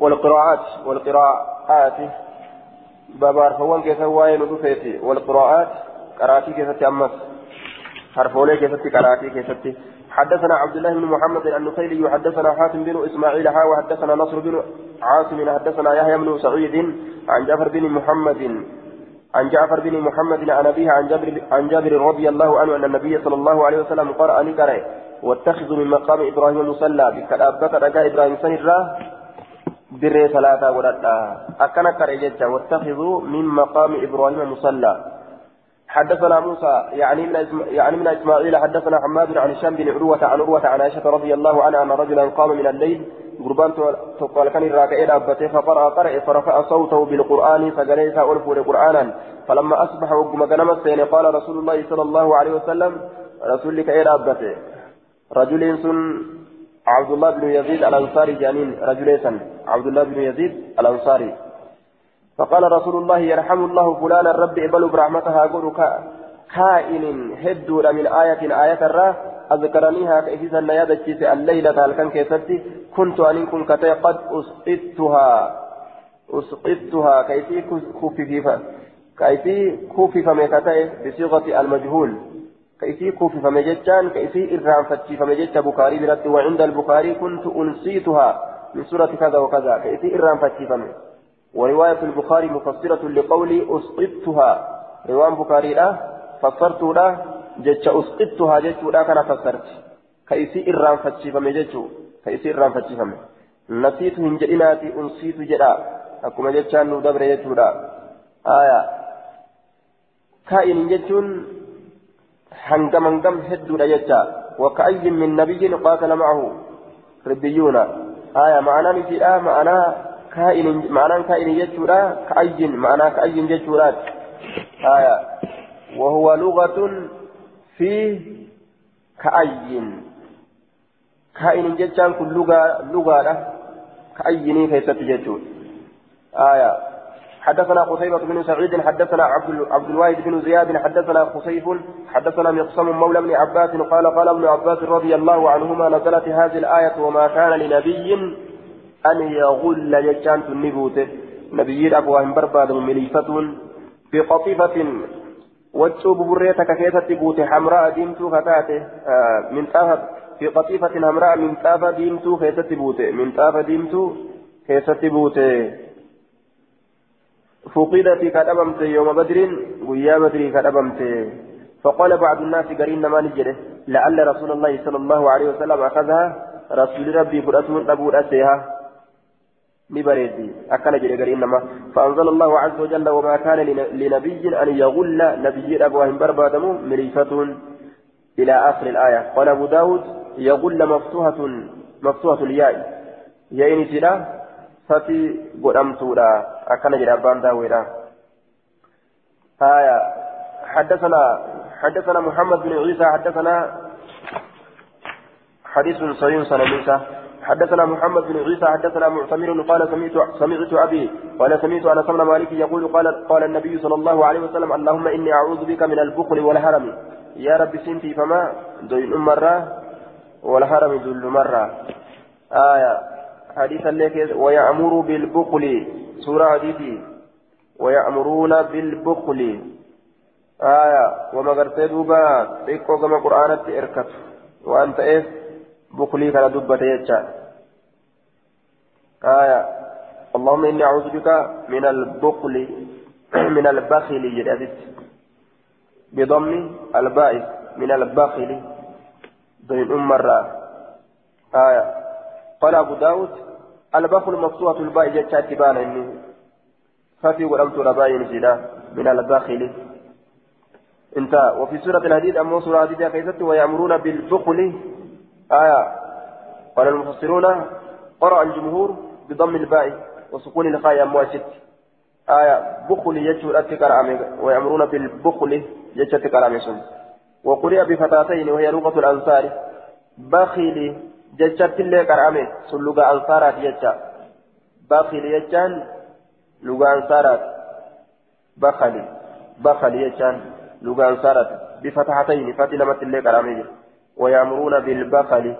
والقراءات والقراءات. بابار فوان كيف واين ودفيتي والقراءات قراتي كيف أمس حرفولي كيف قراتي كيف حدثنا عبد الله بن محمد النخيلي حدثنا حاتم بن إسماعيل حا وحدثنا نصر بن عاصم حدثنا يحيى بن سعيد عن جعفر بن محمد. عن جعفر بن محمد عن أبيه عن جابر عن جابر رضي الله عنه أن النبي صلى الله عليه وسلم قرأ لكره واتخذوا من مقام إبراهيم مصلى بكتابة رجاء إبراهيم سنرا بري ثلاثة وردا أكن كرجتا واتخذوا من مقام إبراهيم مصلى حدثنا موسى يعني من يعني من إسماعيل حدثنا حماد عن هشام بن عروة عن عروة عن عائشة رضي الله عنها أن رجلا قام من الليل قربان تقال كان الراكعين أبته فقرأ قرأ فرفع صوته بالقرآن فجلس ألف قرآنا فلما أصبح وقم كنمت قال رسول الله صلى الله عليه وسلم رسولك إلى أبته رجل سن عبد الله بن يزيد الأنصاري جانين رجل سن عبد الله بن يزيد الأنصاري فقال رسول الله يرحم الله فلانا الرب إبل برحمتها قول كائن هدور من آية آية الراه أذكرنيها كيفيسا نيادة الليلة هل كان كيفتي كنت أن كن كتي قد أسقطتها. أسقطتها. كيفي كففيفا كيفي كفف ميكتي بصيغة المجهول. كيفي كفف مجتان كيفي إرام فتشيف مجت بخاري برد وعند البخاري كنت أنسيتها من سورة كذا وكذا. كيفي إرام فتشيف ورواية البخاري مفسرة لقولي أسقطتها. رواية البخاري لا. فسرت له جتش أسقطتها جتش كان فسرت كيفي إرام فتشيف مجتش كيفي إرام فتشيف نسيت من جئناتي أنسيت جدا أكما جتشان ندبر جتشورا آية كائن جتشون هنگم هنگم هدو يجا وكأي من نبي قاتل معه ربيون آية معنى نسيئة معنى كائن معنى كائن يجورا كأي معنى كأي يجورات آية وهو لغة في كأي كائن جتان كل لغة لغة كأي كيف تجتون آية. حدثنا قتيبة بن سعيد حدثنا عبد عبد الواحد بن زياد حدثنا خصيف حدثنا مقسم مولى بن عباس قال قال ابن عباس رضي الله عنهما نزلت هذه الآية وما كان لنبي أن يغل يجان النبوت نبي أبوهم برباد مليفة بقطيفة وجوب بريتك كيف تبوت حمراء ديمتو فتاته آه من طافة في قطيفة حمراء من طافة ديمتو كيف تبوت من طافة ديمتو كيف تبوت. فقدت كدبمت يوم بدر ويا بدر كدبمت فقال بعض الناس قرين ما نجده لعل رسول الله صلى الله عليه وسلم أخذها رسول ربي فرأتون أبو أسيها. نبريدي أكل جري قرين ما فأنزل الله عز وجل وما كان لنبي أن يغل نبي أبوهم بربادم مريفة إلى آخر الآية. قال أبو داود يغل مفتوحة مفتوحة الياء. يأني سلا فتي قدمتودا أكن جرى أبان داويدا. آية. حدثنا حدثنا محمد بن عيسى حدثنا حديث صحيح سنة حدثنا محمد بن عيسى حدثنا معتمر قال سمعت سمعت أبي قال سمعت أنس بن مالك يقول قال قال النبي صلى الله عليه وسلم اللهم إني أعوذ بك من البخل والهرم. يا رب سنتي فما؟ دوين مرة. والحرم ذل مرة. آية. حديثا لك ويأمر بالبخل. سورة حديثي ويأمرون بالبخل. آية. وما قرتي دوبا تيكو كما قرآن إركت وأنت إيه? بخلي كان دبة يجا. آية. اللهم إني أعوذ بك من البخل من البخل جدت بضم البائس من البخل. بين أم مرة. آية. قال أبو داود البخل مفتوحة الباء جتشا تبانا إني. ففي ولمت رباين جدا من البخل. انتهى وفي سورة الحديد أمو سورة الحديد كيست ويأمرون بالبخل. آية. قال المفسرون قرأ الجمهور بضم الباء وسكون الخاء أمواشت آية. بخل يجو أتكر ويأمرون بالبخل يجو أتكر وقرئ بفتاتين وهي لغة الأنصار. بخيل ججت اللي كرامه سلوغا أنصارات يجا بخيل يجان لغة أنصارات. بخل بخل يجان لغة أنصارات. بفتحتين فتي لمت اللي كرامه ويأمرون بالبخل.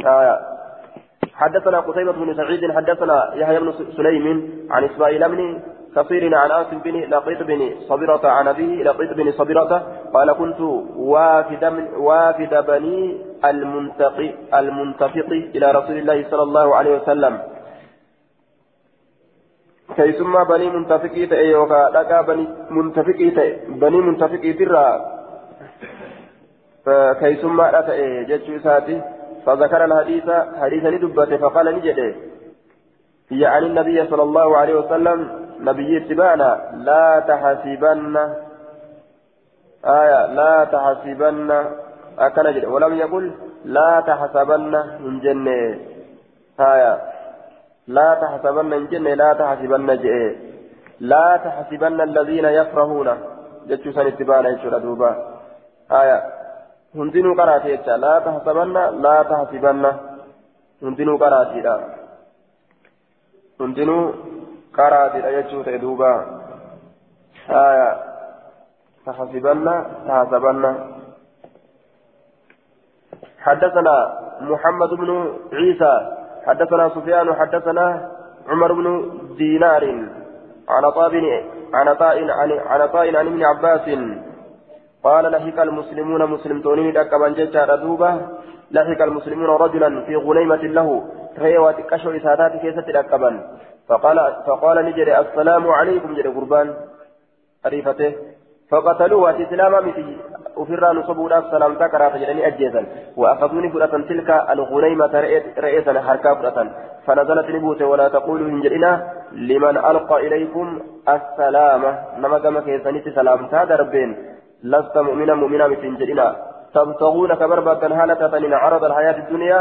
آية حدثنا قتيبة بن سعيد حدثنا يحيى بن سليم عن إسماعيل بن كثير عن آسف بن لقيت بن صبرة عن أبيه لقيت بن صبرة قال كنت وافد وافد بني المنتقي المنتفق إلى رسول الله صلى الله عليه وسلم. كيسما بني منتفقي تأي لقى بني منتفقي بني منتفقي كيسما لا تأي جتشو ساتي فذكر الحديث حديثا ندبته فقال نجده. يعني النبي صلى الله عليه وسلم نبي اتباعنا لا تحسبن آية لا تحسبن أكن ولم يقل لا تحسبن من جنة آية لا تحسبن من جنة لا تحسبن جئ. لا تحسبن الذين يفرحون. جتشو سن اتباعنا يشور دوبا آية هندنو قراتي لا تحسبن لا تحسبن هندنو قراتي لا هندنو karaatiidha jechuu ta'e duuba. Aya تحسبن تحسبن حدثنا محمد بن عيسى حدثنا سفيان حدثنا عمر بن دينار عن طاب عن طاء عن ابن عباس قال لحق المسلمون مسلمتون دكبا ججا دوبه لحق المسلمون رجلا في غنيمة له. ريوة كشو إساتات كيسة دكبا فقال فقال نجري السلام عليكم جري قربان. أريفته فقتلوه واتسلاما مثي وفرا نصبوا السلام تكرا فجرني أجيزا وأخذوني فرأة تلك الغنيمة رئيسا حركا فرأة فنزلت نبوته ولا تقولوا هنجرنا لمن ألقى إليكم السلام. نما كما كيسانيت سلام تاد ربين لست مؤمنا مؤمنا مثل جرنا تبتغون كبربة هالة عرض الحياة الدنيا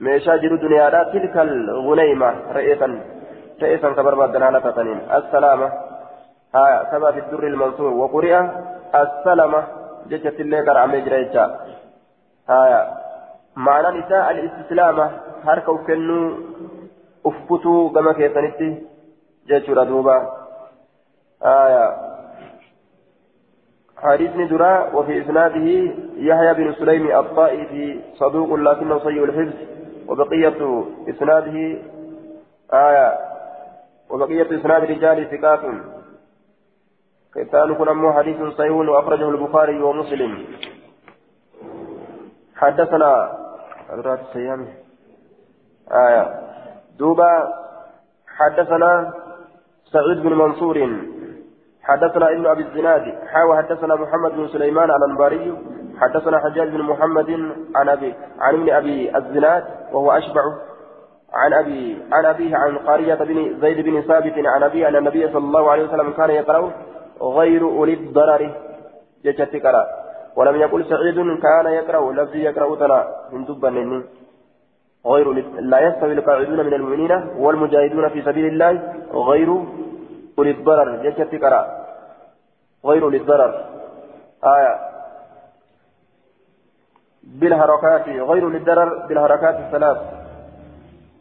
meeshaa jiru duniyaadha tilkal gunayma re'eesan re'eesan ka barbaadan haala tataniin assalaama haya sabaa fi durri ilmansuur waquri'a assalama jechattillee qara'amee jira jecha haya ma'anaan isaa al-istislaama harka uf kennuu uf kutuu gama keessanitti jechuudha duuba haya حديث ندرا وفي إسناده يحيى بن سليم الطائفي صدوق لكنه سيء الحفظ وبقية إسناده آية وبقية إسناد رجال ثقات. كتان كن حديث صحيح وأخرجه البخاري ومسلم. حدثنا أدرات السيام آية. دوبا حدثنا سعيد بن منصور. حدثنا ابن أبي الزناد حاوى حدثنا محمد بن سليمان الأنباري حدثنا حجاج بن محمد عن ابي عن ابن أبي الزناد وهو أشبع عن ابي عن أبيه عن قارية بن زيد بن ثابت عن ابي أن النبي صلى الله عليه وسلم كان يقرأ غير أولي الضرر. جشت قرأ. ولم يقل سعيد كان يقرأ لفظي يقرأ ترى. من دبا غير لا يستوي القاعدون من المؤمنين والمجاهدون في سبيل الله غير أولي الضرر. جشت قرأ. غير أولي الضرر آية. بالحركات غير للضرر بالحركات الثلاث.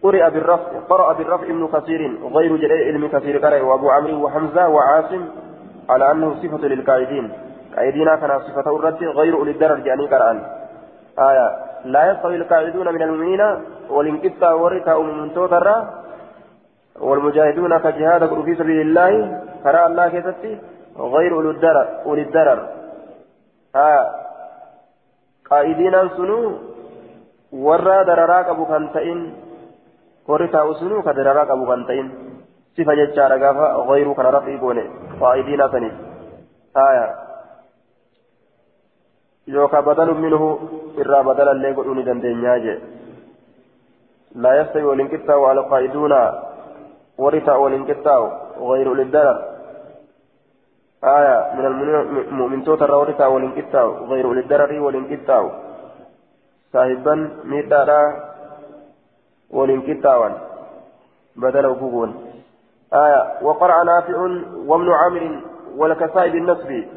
قرئ بالرفع قرأ بالرفع ابن كثير غير جريء علم كثير قرأ وأبو عمرو وحمزة وعاصم على أنه صفة للقائدين قائدين كان صفة الرد غير الدرر جاني قرآن. آية. لا يستوي القاعدون من المؤمنين والانقطة ورثة من توتر والمجاهدون كجهاد في سبيل الله فرى الله كتبتي غير أولي الدرر أولي الدرر. آية قائدين سنو ورى درراك أبو كنتين ورثة سنو كدرراك أبو كنتين صفة ججارة غافة غير كان رفعي بوني قائدين سني. آية يوكا بدل منه إرى بدلا اللي قلوني دندنياجي لا يستوي والانكتاو على القائدون ورثة والانكتاو غير للدرر آية من المؤمن توتر ورثة والانكتاو غير للدرر والانكتاو صاحبا ميتارا والانكتاوان بدل وقوقون آية. وقرأ نافع وابن عامر والكسائب النسبي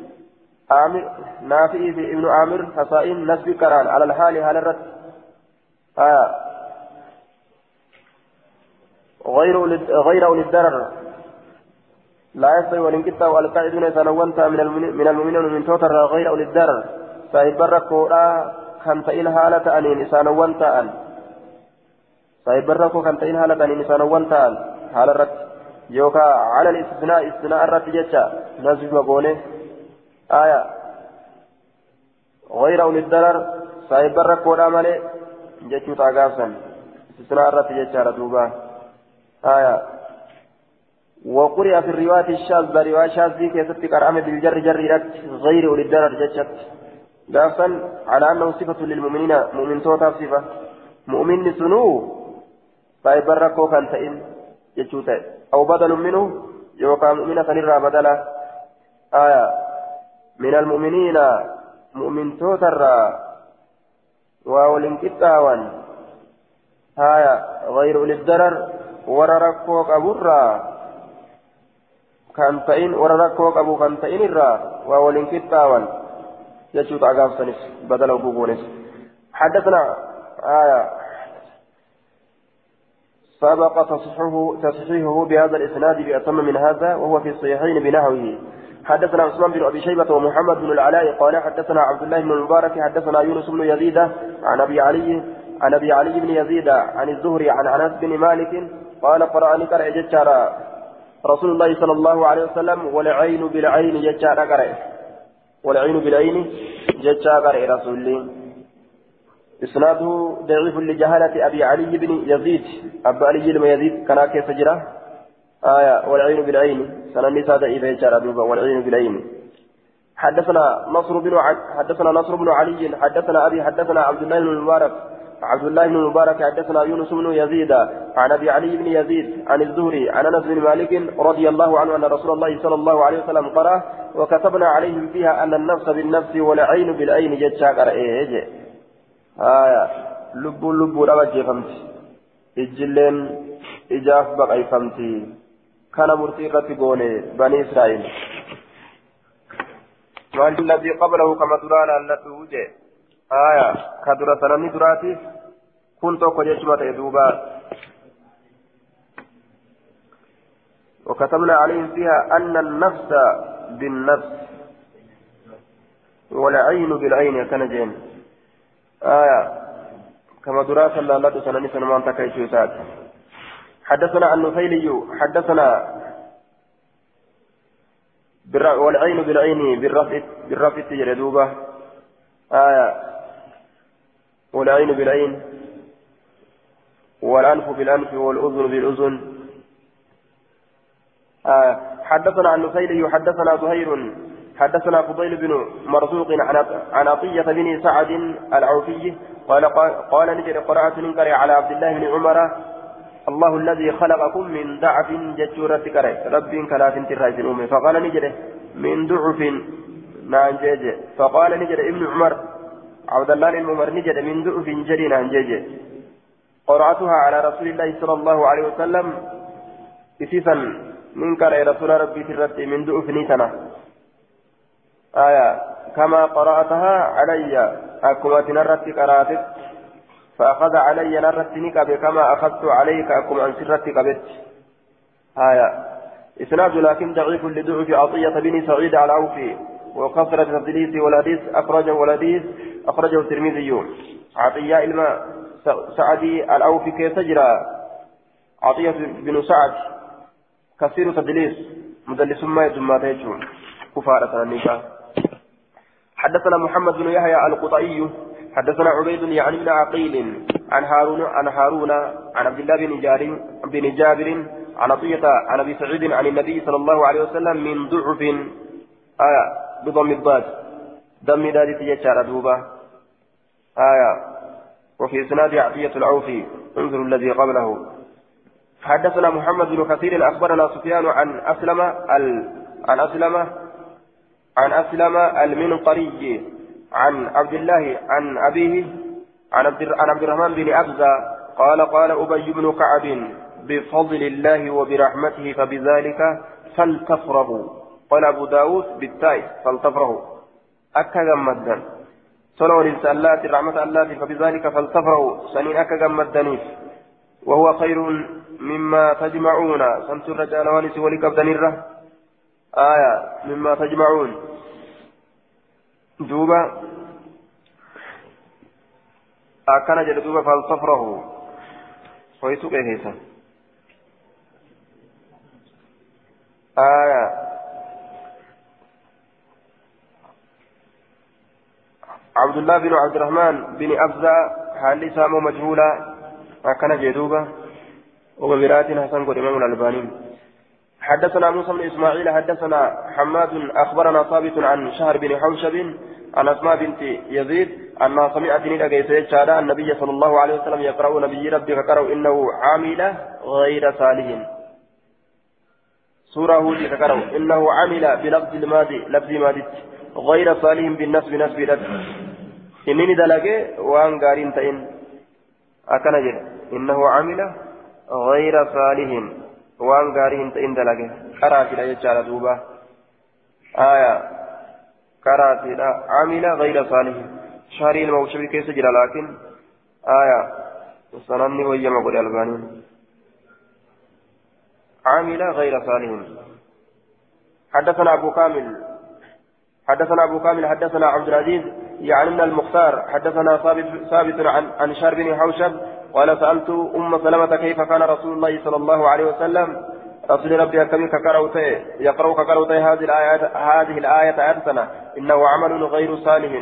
عامر نافع ابن عامر حسائن نسب كران. على الحال على الرد. آه غير غير أولي الدرر. لا يستوي والانكتا والقاعدون سنوانتا من من المؤمنين من توتر غير أولي الدرر صاحب الركوع كان تئن حالة أنين سنوانتا أن. صاحب الركوع كان تئن حالة أنين سنوانتا أن. حال الرد. يوكا على الاستثناء استثناء الرد جتا. نسب وقوله آية. غير أولي الضرر صاحب الركوع مالي جتشو تاقافا استثناء الرت جتشارة دوبا آية. وقرئ في الرواية الشاذة رواية شاذة كيست قرأم بالجر جر غير أولي الضرر جتشت. قافا على أنه صفة للمؤمنين مؤمن توتا صفة. مؤمن سنو صاحب الركوع كان تئن جتشو أو بدل منه يوقع مؤمنة نرى بدلا آية. من المؤمنين مؤمن توتر وولن كتاوان. هايا غير أولي الضرر ورركوك أبورا كان تئن ورركوك أبو كان تئن الرا وولن كتاوان يجوت أقاف سنس بدل أبو حدثنا آية سبق تصحيحه تصحيحه بهذا الإسناد بأتم من هذا وهو في الصحيحين بنحوه حدثنا عثمان بن ابي شيبه ومحمد بن العلاء قال حدثنا عبد الله بن المبارك حدثنا يونس بن يزيد عن ابي علي عن ابي علي بن يزيد عن الزهري عن انس بن مالك قال قرأني قرأ ججارا رسول الله صلى الله عليه وسلم والعين بالعين ججارا قرأ والعين بالعين ججارا قرأ رسول الله إسناده ضعيف لجهالة أبي علي بن يزيد أبو علي بن يزيد كان كيف جرى آية والعين بالعين سادة إذا جرى دوبا والعين بالعين حدثنا نصر بن ع... حدثنا نصر بن علي حدثنا أبي حدثنا عبد الله بن المبارك عبد الله بن المبارك حدثنا يونس بن يزيد عن أبي علي بن يزيد عن الزهري عن أنس بن مالك رضي الله عنه أن رسول الله صلى الله عليه وسلم قرأ وكتبنا عليهم فيها أن النفس بالنفس والعين بالعين جتشا قرأ آية لب لب ربك فهمت إجلين إجاف بقى فهمتي. كان مرتي irratti goone bani israa'el waan الذي قبله كما درا لالته جه آية كدرا سنمي دراتي كنت أكو جشمة دوبا وكتبنا عليهم فيها أن النفس بالنفس والعين بالعين كان جين آية كما دراسة لا سنمي سنمان تكيشو ساتي حدثنا النفيلي حدثنا والعين بالعين بالرفع بالرفع تجردوبة آية والعين بالعين والأنف بالأنف والأذن بالأذن. آه حدثنا عن نفيلي حدثنا زهير حدثنا فضيل بن مرزوق عن عطية بن سعد العوفي قال قال نجري قرأت ننكر على عبد الله بن عمر الله الذي خلقكم من ضعف جتورة كره رب كلاف ترايس أمي فقال نجد من ضعف. نانجيج فقال نجد ابن عمر عبد الله الممر نجد من ضعف جري نانجيج قرأتها على رسول الله صلى الله عليه وسلم. إسيسا من كره رسول ربي ترت من ضعف نيتنا. آية كما قرأتها علي. أكما تنرت قرأتك. فأخذ علي نرت نكب كما أخذت عليك أكم عن سرت كبت آية إسناد لكن ضعيف لضعف عطية بن سعيد العوفي. وكثرة التدليس والحديث أخرجه والحديث أخرجه الترمذي. عطية الماء سعدي الأوفي كيف تجرى؟ عطية بن سعد كثير تدليس مدلس ما تيجون كفارة النكاح حدثنا محمد بن يحيى القطعي حدثنا عبيد يعني بن عقيل عن هارون عن هارون عن عبد الله بن جابر بن جابر عن عطية عن أبي سعيد عن النبي صلى الله عليه وسلم من ضعف آية بضم الضاد. دم دادي تجار دوبا آية. وفي إسناد عطية العوفي انظروا الذي قبله. حدثنا محمد بن كثير أخبرنا سفيان عن أسلم ال... عن اسلم عن أسلم المنقري عن عبد الله عن أبيه عن عبد الرحمن بن أبزة قال قال أبي بن كعب بفضل الله وبرحمته فبذلك فلتفرحوا قال أبو داود بالتاء فلتفرحوا أكا جمدا صلوا للسالات رحمة الله فبذلك فلتفرحوا سنين أكا جمدنيف وهو خير مما تجمعون. سمت الرجال وانس ولك أبدنيره آية مما تجمعون. دوبا akkana jedhe duuba falsafrahu hoytu qeekeessa آية. عبد الله بن عبد الرحمن بن أفزع حال سامو مجهولا أكن جدوبة. وبرات حسن قد إمام الألباني. حدثنا موسى بن إسماعيل حدثنا حماد أخبرنا ثابت عن شهر بن حوشب عن أسماء بنت يزيد أنها سمعت من أجيس النبي صلى الله عليه وسلم يقرأ نبي ربي فقرأ إنه عامل غير صالح. سورة هود فقرأ إنه عمل بلفظ الماضي لفظ ماضي. غير صالح بالنسب نسب لك إنني دلقي وأن قارين تئن. أكن إنه عمل غير صالح وأن قارين تئن دلقي. قرأت إلى يجعل دوبا. آية. كراتي عمل غير صالح شهري الموشبي كيس جرى لكن آية. وسنني ويما قول البانين عمل غير صالح حدثنا أبو كامل. حدثنا أبو كامل حدثنا عبد العزيز يعني من المختار حدثنا ثابت عن عن شار بن حوشب قال سألت أم سلمة كيف كان رسول الله صلى الله عليه وسلم؟ رسول ربي كم كقروته يقرأ كقروته هذه الآيات هذه الآية أرسنا إنه عمل غير صالح.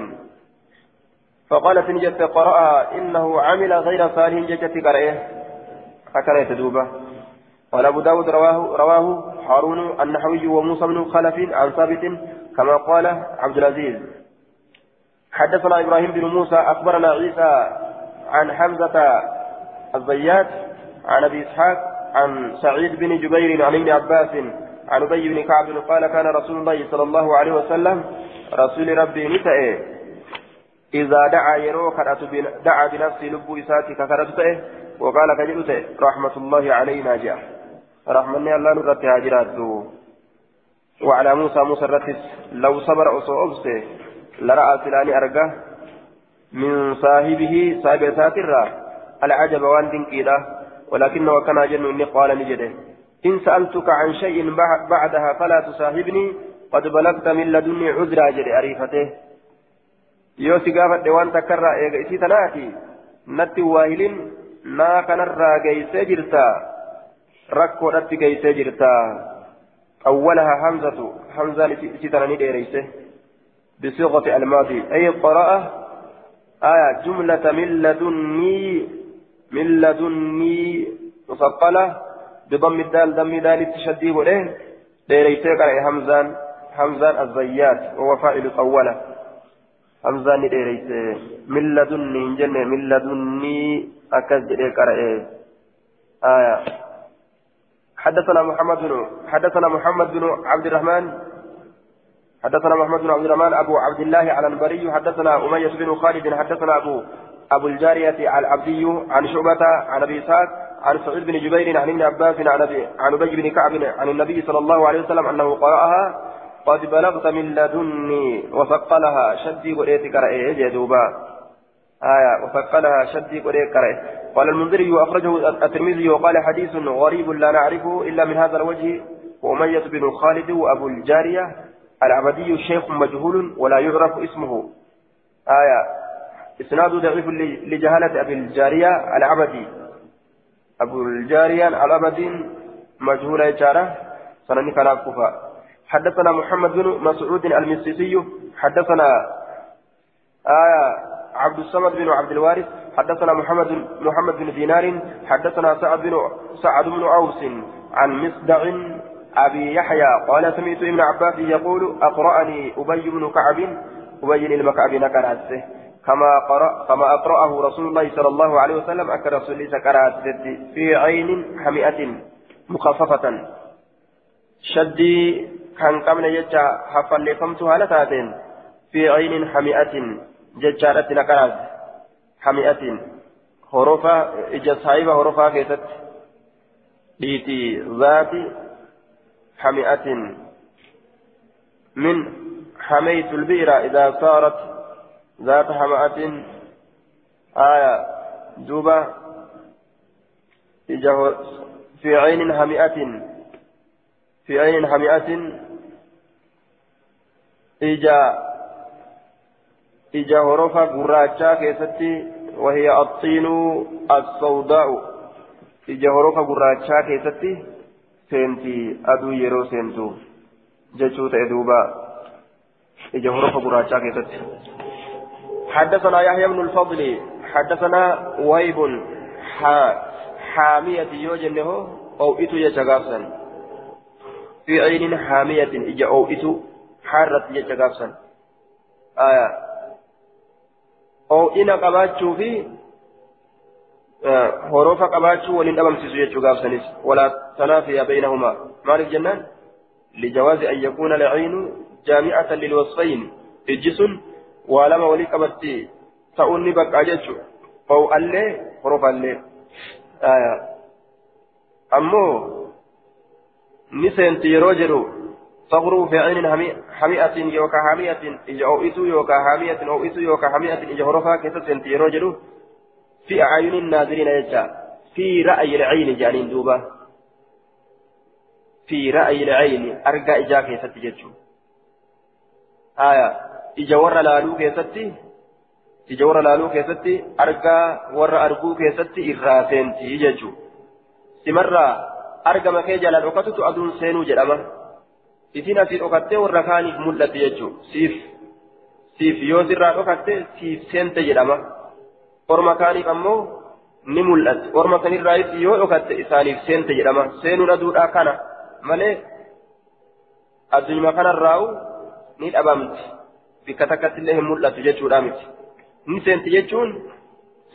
فقالت نجت قرأها إنه عمل غير صالح جت قرأه. أكره تدوبة قال أبو داود رواه رواه هارون النحوي وموسى بن خلف عن ثابت كما قال عبد العزيز. حدثنا إبراهيم بن موسى أخبرنا عيسى عن حمزة الزيات عن أبي إسحاق عن سعيد بن جبير عن ابن عباس عن أبي بن كعب قال كان رسول الله صلى الله عليه وسلم رسول ربي نتأه. إذا دعا يرو دعا بنفسه لب إساتي ككرته وقال كجلته رحمة الله علينا جاء. رحمة الله نرت هاجرات وعلى موسى موسى الرتس لو صبر أصو أبسه لرأى سلاني أرقاه من صاحبه صاحب ساتر العجب وان دنكيله ولكنه كان جن إني قال نجده. إن سألتك عن شيء بعدها فلا تصاحبني قد بلغت من لدني عذرا جري أريفته. يوسي قافت وان تكرر إيغا إسي تناتي نتي واهلين نا كنرى جيسي جرتا. ركو نتي جيسي جرتا. أولها حمزة إسي تناني ديريسه. بصيغة الماضي. أي قراءة؟ آية جملة من لدني من لدني مثقلة بضم الدال دم دال التشديد له. ديريتي قرأ همزان همزان الزيات وهو فاعل طولة همزان ديريتي من لدني جنة من لدني أكد قرأ. آية حدثنا محمد بن حدثنا محمد بن عبد الرحمن حدثنا محمد بن عبد الرحمن أبو عبد الله على البري حدثنا أمية بن خالد حدثنا أبو أبو الجارية العبدي عن شعبة عن أبي إسحاق عن سعيد بن جبير عن ابن عباس عن أبي عن أبي بن كعب عن النبي صلى الله عليه وسلم أنه قرأها قد بلغت من لدني وثقلها شدي قريت كرأي جدوبا آية وثقلها شدي قريت كرأي قال المنذري أخرجه الترمذي وقال حديث غريب لا نعرفه إلا من هذا الوجه وأمية بن خالد وأبو الجارية العبدي شيخ مجهول ولا يعرف اسمه. آية إسناد ضعيف لجهالة أبي الجارية العبدي. أبو الجارية العبدي مجهول إشارة سنني كلا كفا. حدثنا محمد بن مسعود المسيسي حدثنا آية عبد الصمد بن عبد الوارث حدثنا محمد محمد بن دينار حدثنا سعد بن سعد بن أوس عن مصدع أبي يحيى قال سمعت ابن عباس يقول أقرأني أبي بن كعب أبي المكعب نكرته كما قرأ كما أقرأه رسول الله صلى الله عليه وسلم أكر رسول الله في عين حمئة مخففة. شدي كان قبل يجا حفل فمتها لتاتين في عين حمئة. ججارة نقراز حمئة هروفا إجا صاحب هروفا كيست بيتي ذات حمئة من حميت البئر إذا صارت ذات حمئة آية إجا في عين حمئة في عين حمئة إجا ija horofa gurraachaa keessatti wahiya axiinuu assawdaa'u ija horofa gurraachaa keessatti seenti aduu yeroo seentu jechuu ta'e duuba ija horofa gurraachaa keessatti حدثنا يحيى بن الفضل حدثنا وهيب حامية يوجنه أو إتو يتغافسا في عين حامية إجا أو إتو حارت يتغافسا آية oo'ina qabaachuu fi horofa qabaachuu waliin dhabamsiisu jechuu gaafsanis walaa tanaafiya baynahumaa maaliif jennaan lijawaazi an yakuuna laciinu jaami'atan lilwasfayn ijji sun waa lama walii qabatti ta'uun ni baqqaa jechuu oo'allee horofallee ammoo ni seenti yeroo jedhu صغروا في عين حميئة يوكا حميئة إجا أوئتو يوكا حميئة أوئتو يوكا حميئة إجا هرفا كيسة يروجلو في أعين الناظرين يجا. في رأي العين جانين دوبا. في رأي العين أرقى إجا كيسة جتشو آية. إجا ورى لالو كيستي إجا ورى لالو كيستي أرقى ورى أرقو كيستي إراسينتي جتشو سمرة أرقى مكيجا لالوكتو أدون سينو جلما. Isin asii dhokattee warra kaaniif mul'atte jechuudha siif siif yoo sirraa dhokatte siif seente jedhama orma kaaniif ammoo ni mul'atte orma sanirraayis yoo dhokatte isaaniif seente jedhama seenuun aduudhaa kana malee addunyaa kanarraa'u ni dhabamti bikka takkatti illee hin mul'atu jechuudha miti ni seenti jechuun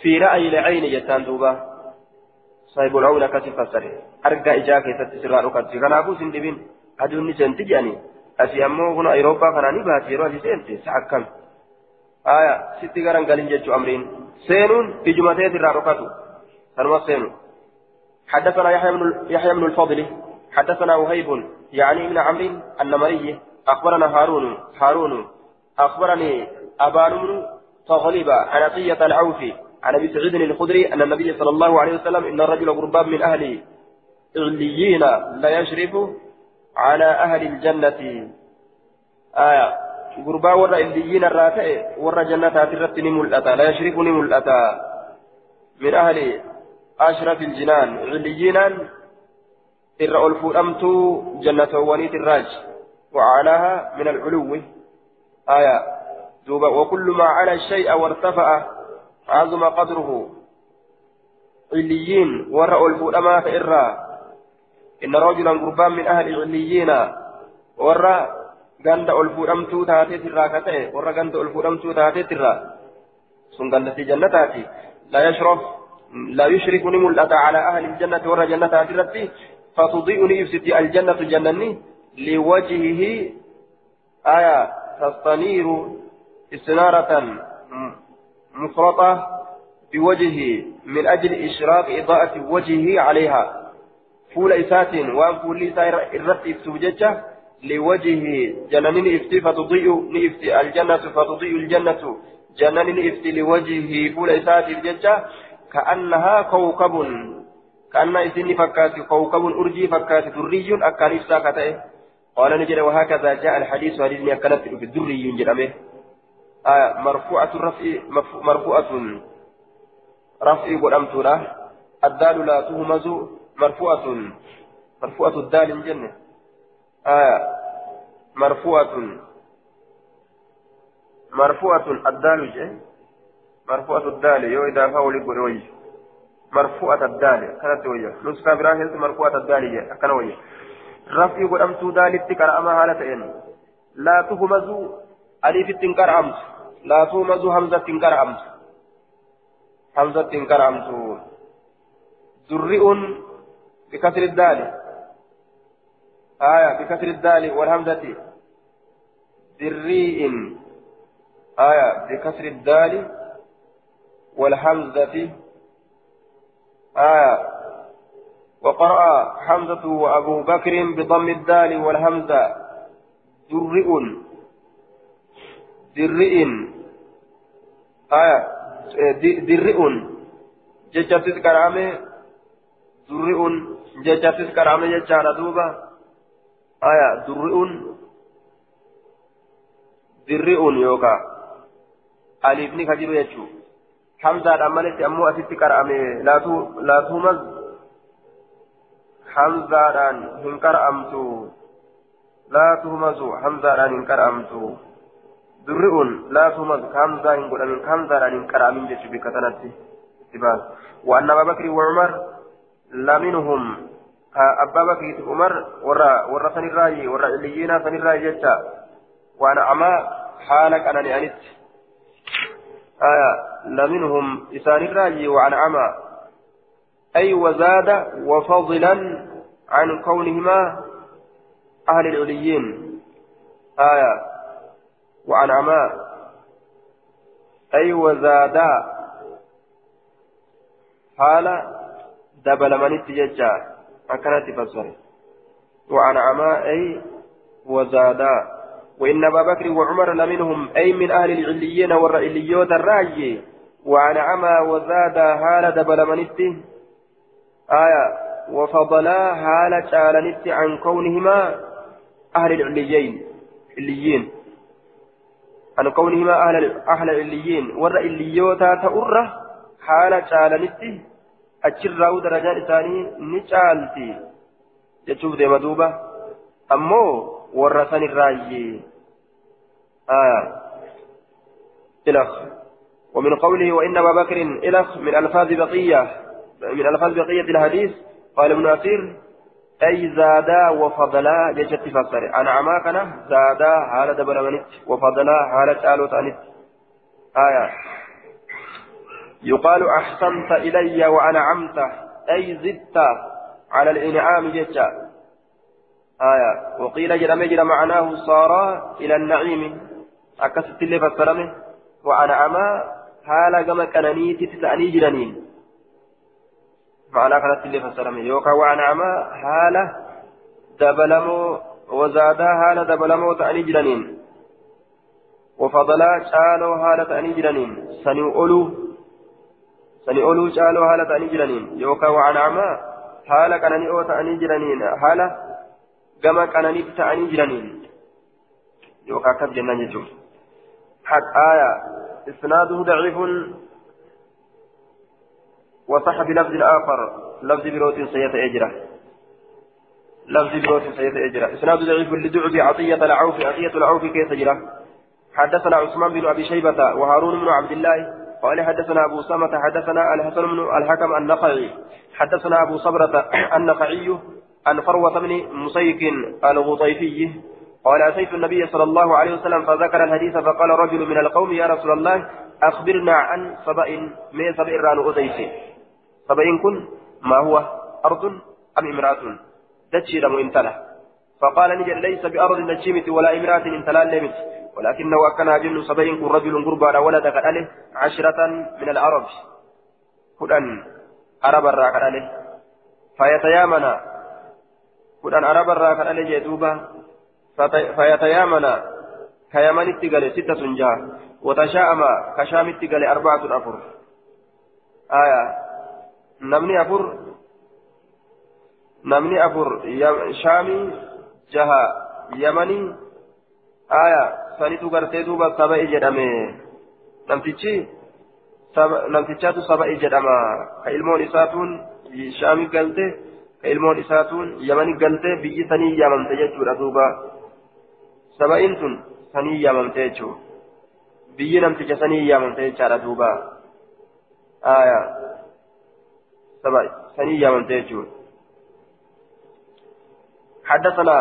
fi ra'ayil ayni jettaan duuba saahibul awun akkasi fassare argaa ijaa keessatti sirraa dhokatti kanaafuu sin dhibin. Aduun ni seenti jedhanii asii ammoo kun ayirooppaa kanaa ni baati yeroo asii seente sa akkam? Aya sitti garan galin jechuu amriin. Seenuun ijumateet irraa dhokatu. Sanuma seenu. حدثنا يحيى بن يحيى بن الفضل حدثنا وهيب يعني ابن عمرو النمري اخبرنا هارون هارون اخبرني ابان تغلب عن عطية العوفي عن ابي سعيد الخدري ان النبي صلى الله عليه وسلم ان الرجل قربان من أهل عليين لا يشرف على أهل الجنة. آية. غربا ورا إليين الراتع ورا جنة ترت نملأتا لا يشرك نملأتا من أهل أشرف الجنان. عليينا إر ألفو أمتو جنة ونيت الراج. وعلاها من العلو. آية. دوبا وكل ما على الشيء وارتفع عظم قدره. عليين ورأ ألفو أما فإرّا إن رجلا قربان من أهل عليين ورا غند ألفودمتو تاتي ترى كتئ ورا غند ألفودمتو تاتي ترى سن غند جنتاتي لا يشرف لا يشرك نملأت على أهل الجنة ورا جنة تاتي فتضيء نفسي الجنة جنني. لوجهه آية تستنير استنارة مفرطة بوجهه من أجل إشراق إضاءة وجهه عليها. فول إساتين وأن فول إساتين الرت إفتو جتة لوجهه جنن إفتي فتضيء نفتي الجنة فتضيء الجنة جنن إفتي لوجهه فول إساتين جتة كأنها كوكب كأن إسني فكات كوكب أرجي فكات دري أكان إفساكته قال نجد وهكذا جاء الحديث حديث كانت في الدري أمه آية مرفوعة الرفع مرفوعة رفع له الدال لا تهمز مرفوعة مرفوعة الدال الجنة آية مرفوعة. مرفوعة الدال مرفوعة الدال يو إذا فاولي قروي مرفوعة الدال. كانت وجه. نسخة براهل مرفوعة الدال كان وجه. رفع قدمت دال اتكر أما حالتين لا تهمز أليف التنكر أمس. لا تهمز همزة التنكر أمس. همزة التنكر أمس. درئ بكسر الدال. آية بكسر الدال والهمزة. دريء آية بكسر الدال والهمزة. آية وقرأ حمزة وأبو بكر بضم الدال والهمزة. درئ درئ آية درئ ججبت كرامه durri'uun jechattis qarame jechaadha duuba aya durri'uun dirri'uun yookaa aliifni ka jiru jechuu hamzaadhaan malitti ammoo asitti qara'ame laatuumas hamzaadhaan hin qara'amtu laatuumasu hamzaadhaan hin qara'amtu durri'uun laatuumas hamzaa hin godhamin hamzaadhaan hin qara'amin jechuu bikka tanatti itti baas وأن أبا بكر وعمر لمنهم أبا بكر عمر ورا ورا سن الراي ورا إلينا سن الراي جتا. وأنا أما حالك أنا لأنت آية لمنهم إسان الراي وأنا أما. أي وزاد وفضلا عن كونهما أهل العليين. آية وأنا أما. أي وزادا حال dabalamanitti jecha akkanatti fassare. وأنعما أي وزادا. وإن أبا بكر وعمر لمنهم أي من أهل العليين والرئيليوت الراجي وأنعما وزادا هال دبلمنت آية وفضلا هال شالنت عن كونهما أهل العليين عليين. عن كونهما أهل أهل العليين والرئيليوتا تأره حال شالنت achirraa darajaan isaanii ni caalti jechuuf deema duuba. Ammoo warra san irraayyee إلخ ومن قوله وإن أبا بكر إلخ من ألفاظ بقية من ألفاظ بقية الحديث قال ابن أثير أي زادا وفضلا جشت فسر أنا عماكنا زادا حالة دبلمنت وفضلا حالة آلوت أنت آية يقال أحسنت إلي وأنعمت أي زدت على الإنعام جتا آية. وقيل جرى مجرى معناه صار إلى النعيم. أكست اللي فسرمه. وأنعما حال كما كانني تتسأني جرانين معناه كانت اللي فسرمه. يوكا وأنعما حال دبلمو وزادا حال دبلمو تأني جرانين وفضلا شالو حال تأني جرانين سنؤلو ta'anii jiraniin yookaan waan amaa haala qananii oo ta'anii jiraniin haala gama qananiitti ta'anii jiraniin yookaan akkas jennaan jechuudha. حقايا إسناده ضعيف وصح بلفظ آخر لفظ بروت سيئة أجرة لفظ بروت سيئة أجرة إسناد ضعيف لدعب عطية العوف عطية العوف كيف أجرة حدثنا عثمان بن أبي شيبة وهارون بن عبد الله قال حدثنا أبو سمة حدثنا الحسن بن الحكم النقعي حدثنا أبو صبرة النقعي عن فروة بن مسيك الغطيفي. قال أتيت النبي صلى الله عليه وسلم فذكر الحديث فقال رجل من القوم يا رسول الله أخبرنا عن سبأ من سبأ ران أديس سبأ كن ما هو أرض أم امرأة؟ دتشي لم فقال نجد ليس بأرض نجيمة ولا امرأة انتلا لمت. ولكنه أكن جن سبعين رجل قربان ولد قد عشرة من العرب. كدن عرب عليه فيتيامنا كدن عرب الراكد عليه جدوبا فيتيامنا كيمن اتقل ستة جاه وتشاءم. كشام اتقل أربعة أفر. آية. نمني أفر. نمني أفر. شامي جها. يمني. آية. سنتو غرتي دوبا سبأ جدامي نمتيجي namtichaatu saba jedhama ka ilmoon isaatuun shaami galte ka ilmoon isaatuun yamani galte biyyi sanii yaamamte jechuudha duuba saba'iin tun sanii yaamamte jechuudha biyyi namticha sanii yaamamte jechaadha duuba aya saba sanii yaamamte jechuudha حدثنا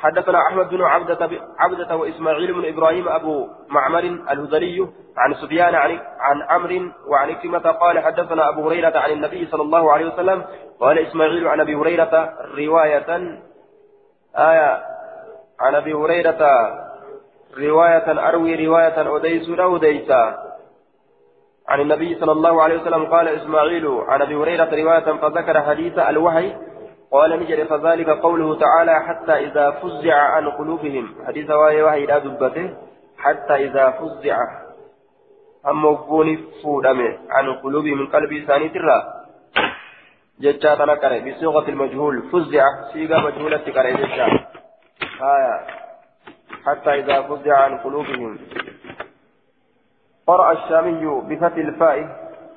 حدثنا أحمد بن عبدة عبدة وإسماعيل بن إبراهيم أبو معمر الهذلي عن سفيان عن عن عمرو وعن كلمة قال حدثنا أبو هريرة عن النبي صلى الله عليه وسلم قال إسماعيل عن أبي هريرة رواية آية عن أبي هريرة رواية أروي رواية أوديس اوديسا عن النبي صلى الله عليه وسلم قال إسماعيل عن أبي هريرة رواية فذكر حديث الوحي قال نجري فذلك قوله تعالى حتى إذا فزع عن قلوبهم. حديث واي وحي لا دبته. حتى إذا فزع. أما وقوني فودمه عن قلوبهم من قلبي ثاني ترى. جتا تنكر بصيغة المجهول. فزع. صيغة مجهولة تكر جتا آية. حتى إذا فزع عن قلوبهم. قرأ الشامي بفتح الفاء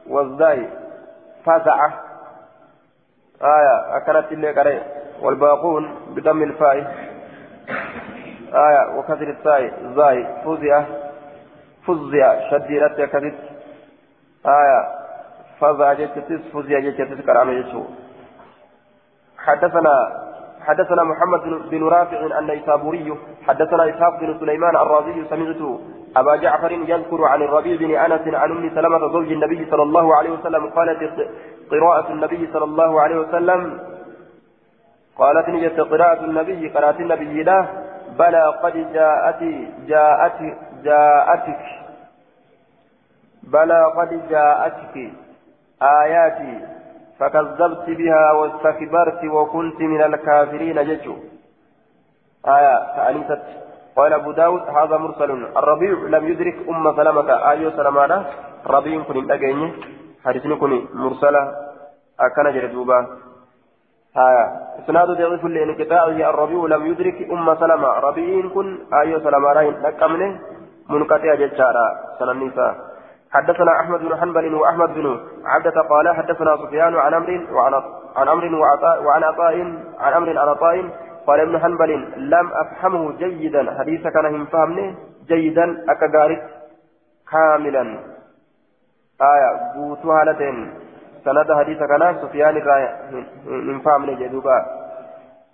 والزاي فزع. آية أكلت اللي قرأ والباقون بدم الفاء. آية وكسر الثاء زاي فزع فزع شديدت كذب آية فزع جتتس فزع جتتس كرام يسوع. حدثنا حدثنا محمد بن رافع النيسابوري حدثنا إسحاق بن سليمان الرازي سمعت أبا جعفر يذكر عن الربيع بن أنس عن أم سلمة زوج النبي صلى الله عليه وسلم قالت قراءة النبي صلى الله عليه وسلم. قالت نجت قراءة النبي قراءة النبي له بلى قد جاءت جاءت جاءتك. بلى قد جاءتك آياتي فكذبت بها واستكبرت وكنت من الكافرين ججو آية تأنيست قال أبو داود هذا مرسل الربيع لم يدرك أم سلمة آية سلمانة ربيع كن الأجيني حديثني كن مرسلة أكن جردوبا آية إسناد ضعيف لانقطاعه الربيع لم يدرك أم سلمة. ربيع كن آية سلمانة لكمنه منقطع ججارا سننسى حدثنا أحمد بن حنبل وأحمد بن عبدة قال حدثنا سفيان عن أمر وعن عن أمر وعطاء وعن عطاء عن أمر عن عطاء قال ابن حنبل لم أفهمه جيدا. حديث كان هم فهمني جيدا. اكغارت كاملا. آية بوتو هالتين سند حديث كان سفيان من فهمني جدوبا.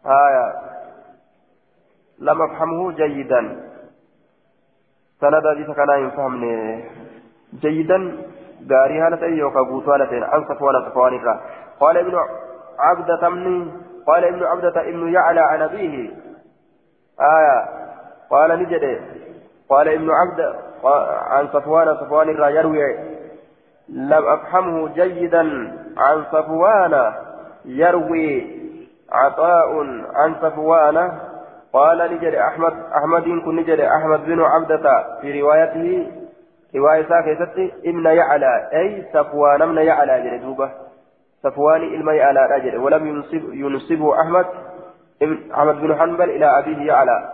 آية. لم أفهمه جيدا. سند حديث كان هم فهمني جيدا. غاري هالة يوكا بوتو هالتين عن صفوان صفوان الرا قال ابن عبدة من قال ابن عبدة ابن يعلى عن أبيه. آية. قال نجد. قال ابن عبد عن صفوان صفوان الرا يروي. لم أفهمه جيدا عن صفوان يروي عطاء عن صفوان. قال نجد أحمد أحمد كن نجد أحمد بن عبدة في روايته رواية ساكتة إبن يعلى أي صفوان ابن يعلى جلدوبة صفوان إلما يعلى أجل ولم ينصب ينصبه أحمد أحمد بن حنبل إلى أبيه يعلى.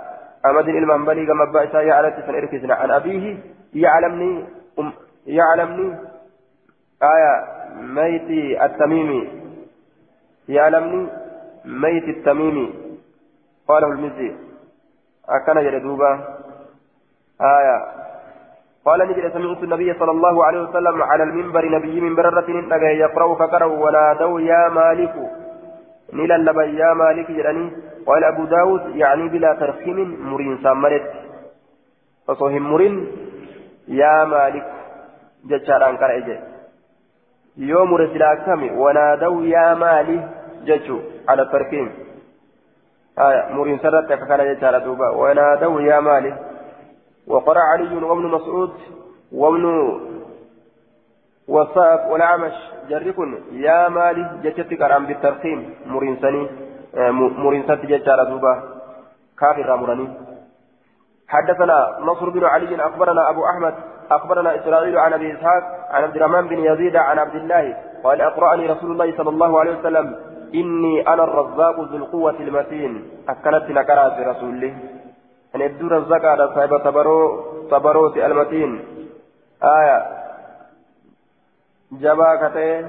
أحمد المنبلي كما بأسا يعلى تسن عن أبيه يعلمني يعلمني آية ميت التميمي يعلمني ميت التميمي قاله المزي. أكن جلدوبة آية. قال نجد سمعت النبي صلى الله عليه وسلم على المنبر نبي من بررة يقرأ فقرأ ونادوا يا مالك. نيلا لبا يا مالك جراني قال أبو داود يعني بلا ترخيم مرين سامرت. فصوهم مرين يا مالك. جتشاران يوم رسلا كمي ونادوا يا مالك جتشو على الترخيم آية مرين سرت كان جتشارا دوبا ونادوا يا مالك وقرأ علي وابن مسعود وابن وصاف والأعمش جركن يا مالي جتتك أرام بالترخيم مرينسني آه، مرينسات جتارة دوبا كافر مرني حدثنا نصر بن علي أخبرنا أبو أحمد أخبرنا إسرائيل عن أبي إسحاق عن عبد الرحمن بن يزيد عن عبد الله قال أقرأني رسول الله صلى الله عليه وسلم إني أنا الرزاق ذو القوة المتين. أكلت نكرات رسولي أن يبدو رزاق على صاحب تبرو تبروت المتين. آية. جبا كتئ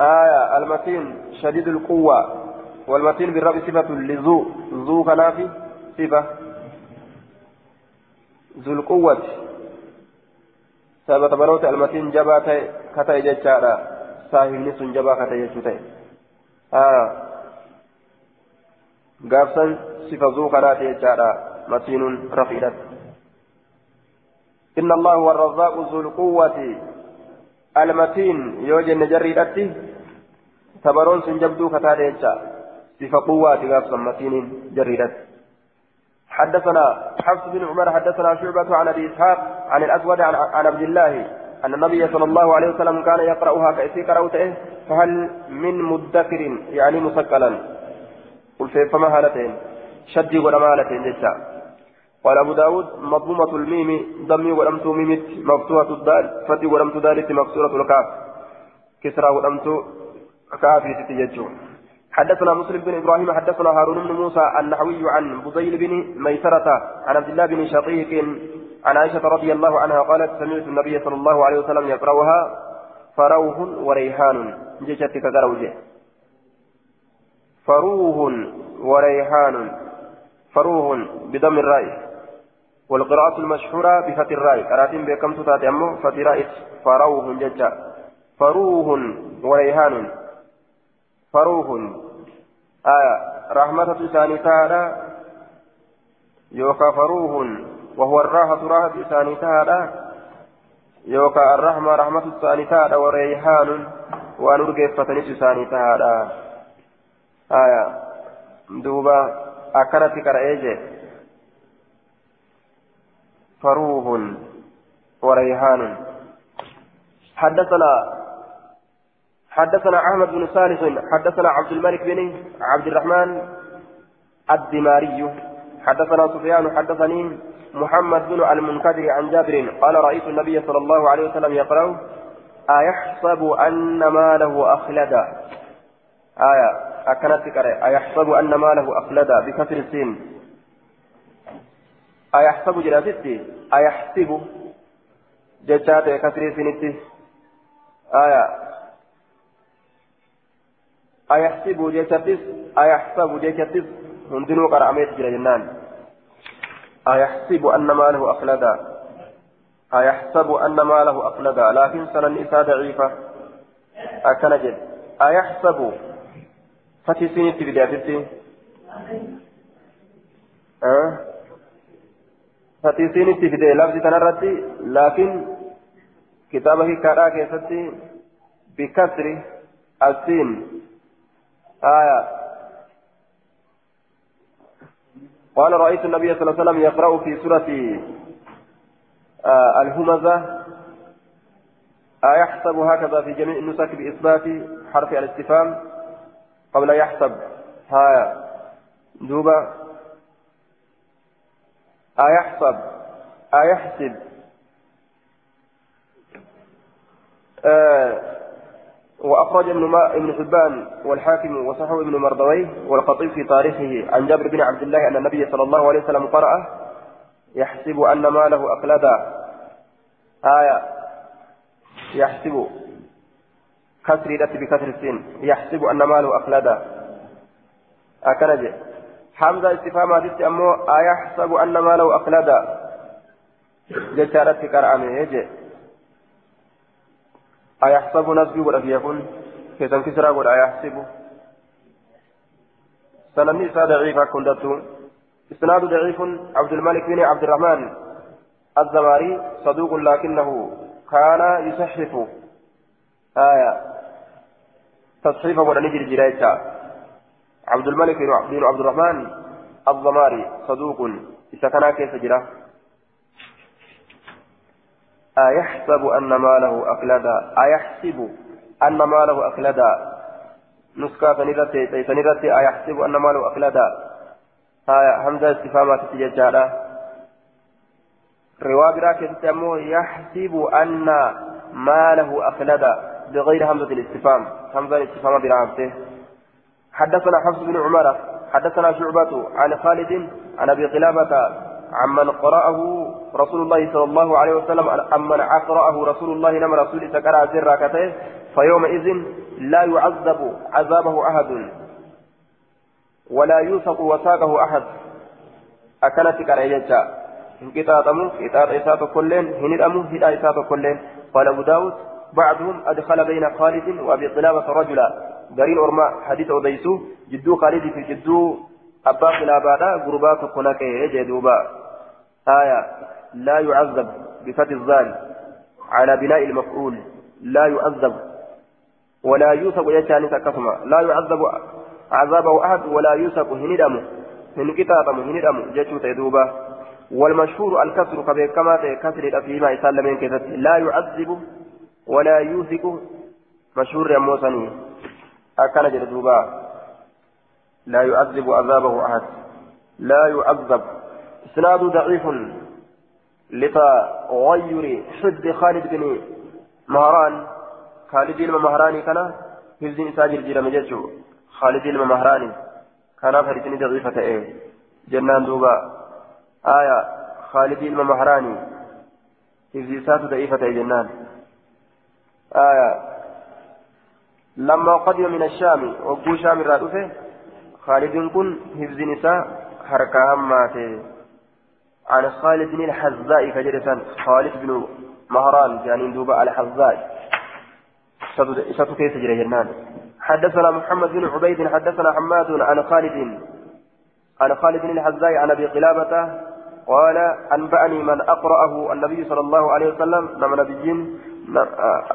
آية. المتين شديد القوة والمتين بالرب صفة لذو ذو كنافي؟ صفة. ذو القوة almatiin jabaa ta'e ka ta'e jechaadha saahibni sun jabaa ka ta'e jechuu ta'e gaafsan sifa zuu kanaati jechaadha matiinuun rafiidhatti إن الله هو الرزاق ذو القوة المتين يوجن جريدتي تبرون سنجبدو كتاليتشا صفة قوة غاف متين جريدتي حدثنا حفص بن عمر حدثنا شعبة عن أبي إسحاق عن الأسود عن, عن عبد الله أن النبي صلى الله عليه وسلم كان يقرأها كأسي قرأته فهل من مدكر يعني مسكلا؟ قل فما هالتين شدي ولما هالتين جدا. قال أبو داود مضمومة الميم ضمي ولمت ميمت مفتوحة الدال فتي ولمت دالت مكسورة الكاف. كسرى ولمت كافي تتججون حدثنا مسلم بن إبراهيم حدثنا هارون بن موسى النحوي عن بزيل بن ميسرة عن عبد الله بن شقيق عن عائشة رضي الله عنها قالت سمعت النبي صلى الله عليه وسلم يقرأها فروه وريحان. جشت كدروجه فروه وريحان. فروه بضم الراء. والقراءة المشهورة بفتح الراء. قرأتين بكم تتاتي أمه فتح راء فروه ججا فروه وريحان. فروه آية رحمة إساني تعالى يوكا فروه وهو الراحة راحة إساني تعالى يوكا الرحمة رحمة إساني تعالى وريحان ونرجع فتنس إساني تعالى آية دوبا أكنت كرأيجي فروه وريحان حدثنا حدثنا أحمد بن صالح حدثنا عبد الملك بن عبد الرحمن الدماري حدثنا سفيان حدثني محمد بن المنكدر عن جابر قال رأيت النبي صلى الله عليه وسلم يقرأ أيحسب أن ماله أخلدا آية أكنت أيحسب أن ماله أخلدا بكسر السين. أيحسب جلاتي أيحسب جتات كسر السين. آية أيحسب جيشتس أيحسب جيشتس هندنو قرأميت جرى جنان. أيحسب أن ماله أخلدا أيحسب أن ماله أخلدا لكن سنة النساء ضعيفة. أكنجد أيحسب. فتي سنة بداية أه؟ فتي سنة بداية لفظ تنرتي. لكن كتابه كارا كيستي. بكسر السين. آية. قال رأيت النبي صلى الله عليه وسلم يقرأ في سورة آه الهمزة. أيحسب هكذا في جميع النسك بإثبات حرف الاستفهام قبل يحسب؟ هايا دوبا أيحسب أيحسب. آه وأخرج ابن, ابن حبان والحاكم وصححه ابن مردويه والخطيب في تاريخه عن جابر بن عبد الله أن النبي صلى الله عليه وسلم قرأ يحسب أن ماله أخلدا آية. يحسب. كسر يدت بكسر السين. يحسب أن ماله أخلدا أكنج حمزة استفهامات أمو أيحسب أن ماله أخلدا جتارت كرامه يجي. أيحسب نسبي ولا يكون كيسان كسرى ولا أيحسب. سنمي إسا ضعيفة كندته إسناد ضعيف عبد الملك بن عبد الرحمن الزماري صدوق لكنه كان يصحف. آية. تصحيفا ولا نجري جرايتا عبد الملك بن عبد الرحمن الزماري صدوق. إذا كان كيف جراه أيحسب أن ماله أخلدا أيحسب أن ماله أخلدا نسكا سنرتي سنرتي أيحسب أن ماله أخلدا هاي حمزة استفهامات تجاهلا رواية براكة تمو يحسب أن ماله أخلدا بغير همزة الاستفهام. همزة الاستفهام برامته حدثنا حفص بن عمر حدثنا شعبة عن خالد عن أبي قلابة عمن قرأه رسول الله صلى الله عليه وسلم عمن قرأه رسول الله لما رسول سكر زر كته فيومئذ لا يعذب عذابه أحد ولا يوثق وثاقه أحد. أكلت إن كتابه كتاب إساءة كلين هن الأمو هدا إساءة كلين قال أبو داود بعضهم أدخل بين خالد وأبي قلابة رجلا. دارين أرما حديث أوديسو جدو خالد في جدو أبا قلابة غربات كنك جدوبا آية لا يعذب بفتح الظال على بناء المفعول لا يعذب ولا يوثق يجاني تكفما لا يعذب عذابه أحد ولا يوثق هندم من كتابه هندم جتشو تيدوبا والمشهور الكسر كما كسر فيما يسلمين كتاب لا يعذب ولا يوثق مشهور يا موسني أكن جدوبا لا يعذب عذابه أحد. لا يعذب. إسناد ضعيف لتغير حد خالد بن مهران. خالد بن مهران كان حفظ إساجر جرم جيشه خالد بن مهران كان فريتني ضعيفة إيه جنان دوبا. آية. خالد بن مهران حفظ إساجر ضعيفة إيه جنان. آية. لما قدم من الشام وقو شام الرادفة خالد كن حفظ نساء حركة هماته عن خالد بن الحذاء كجرسان خالد بن مهران جانين دوبا الحذاء ستو كيس جنان حدثنا محمد بن عبيد حدثنا حماد عن خالد. عن خالد بن الحذاء عن أبي قلابة قال أنبأني من أقرأه النبي صلى الله عليه وسلم نما نبيين.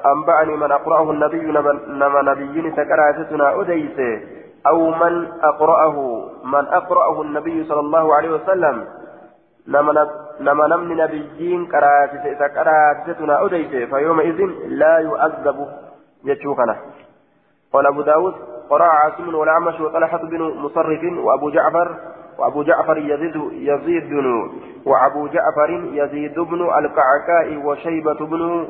أنبأني من أقرأه النبي نما نبيين. سكراتنا أديس. أو من أقرأه من أقرأه النبي صلى الله عليه وسلم نما نمن نبيين كراتس سكراتنا أديس فيومئذ لا يؤذب يتشوكنا. قال أبو داود قرأ عاصم والأعمش وطلحة بن مصرف وأبو جعفر وأبو جعفر يزيد يزيد بن وأبو جعفر يزيد بن القعكاء وشيبة بن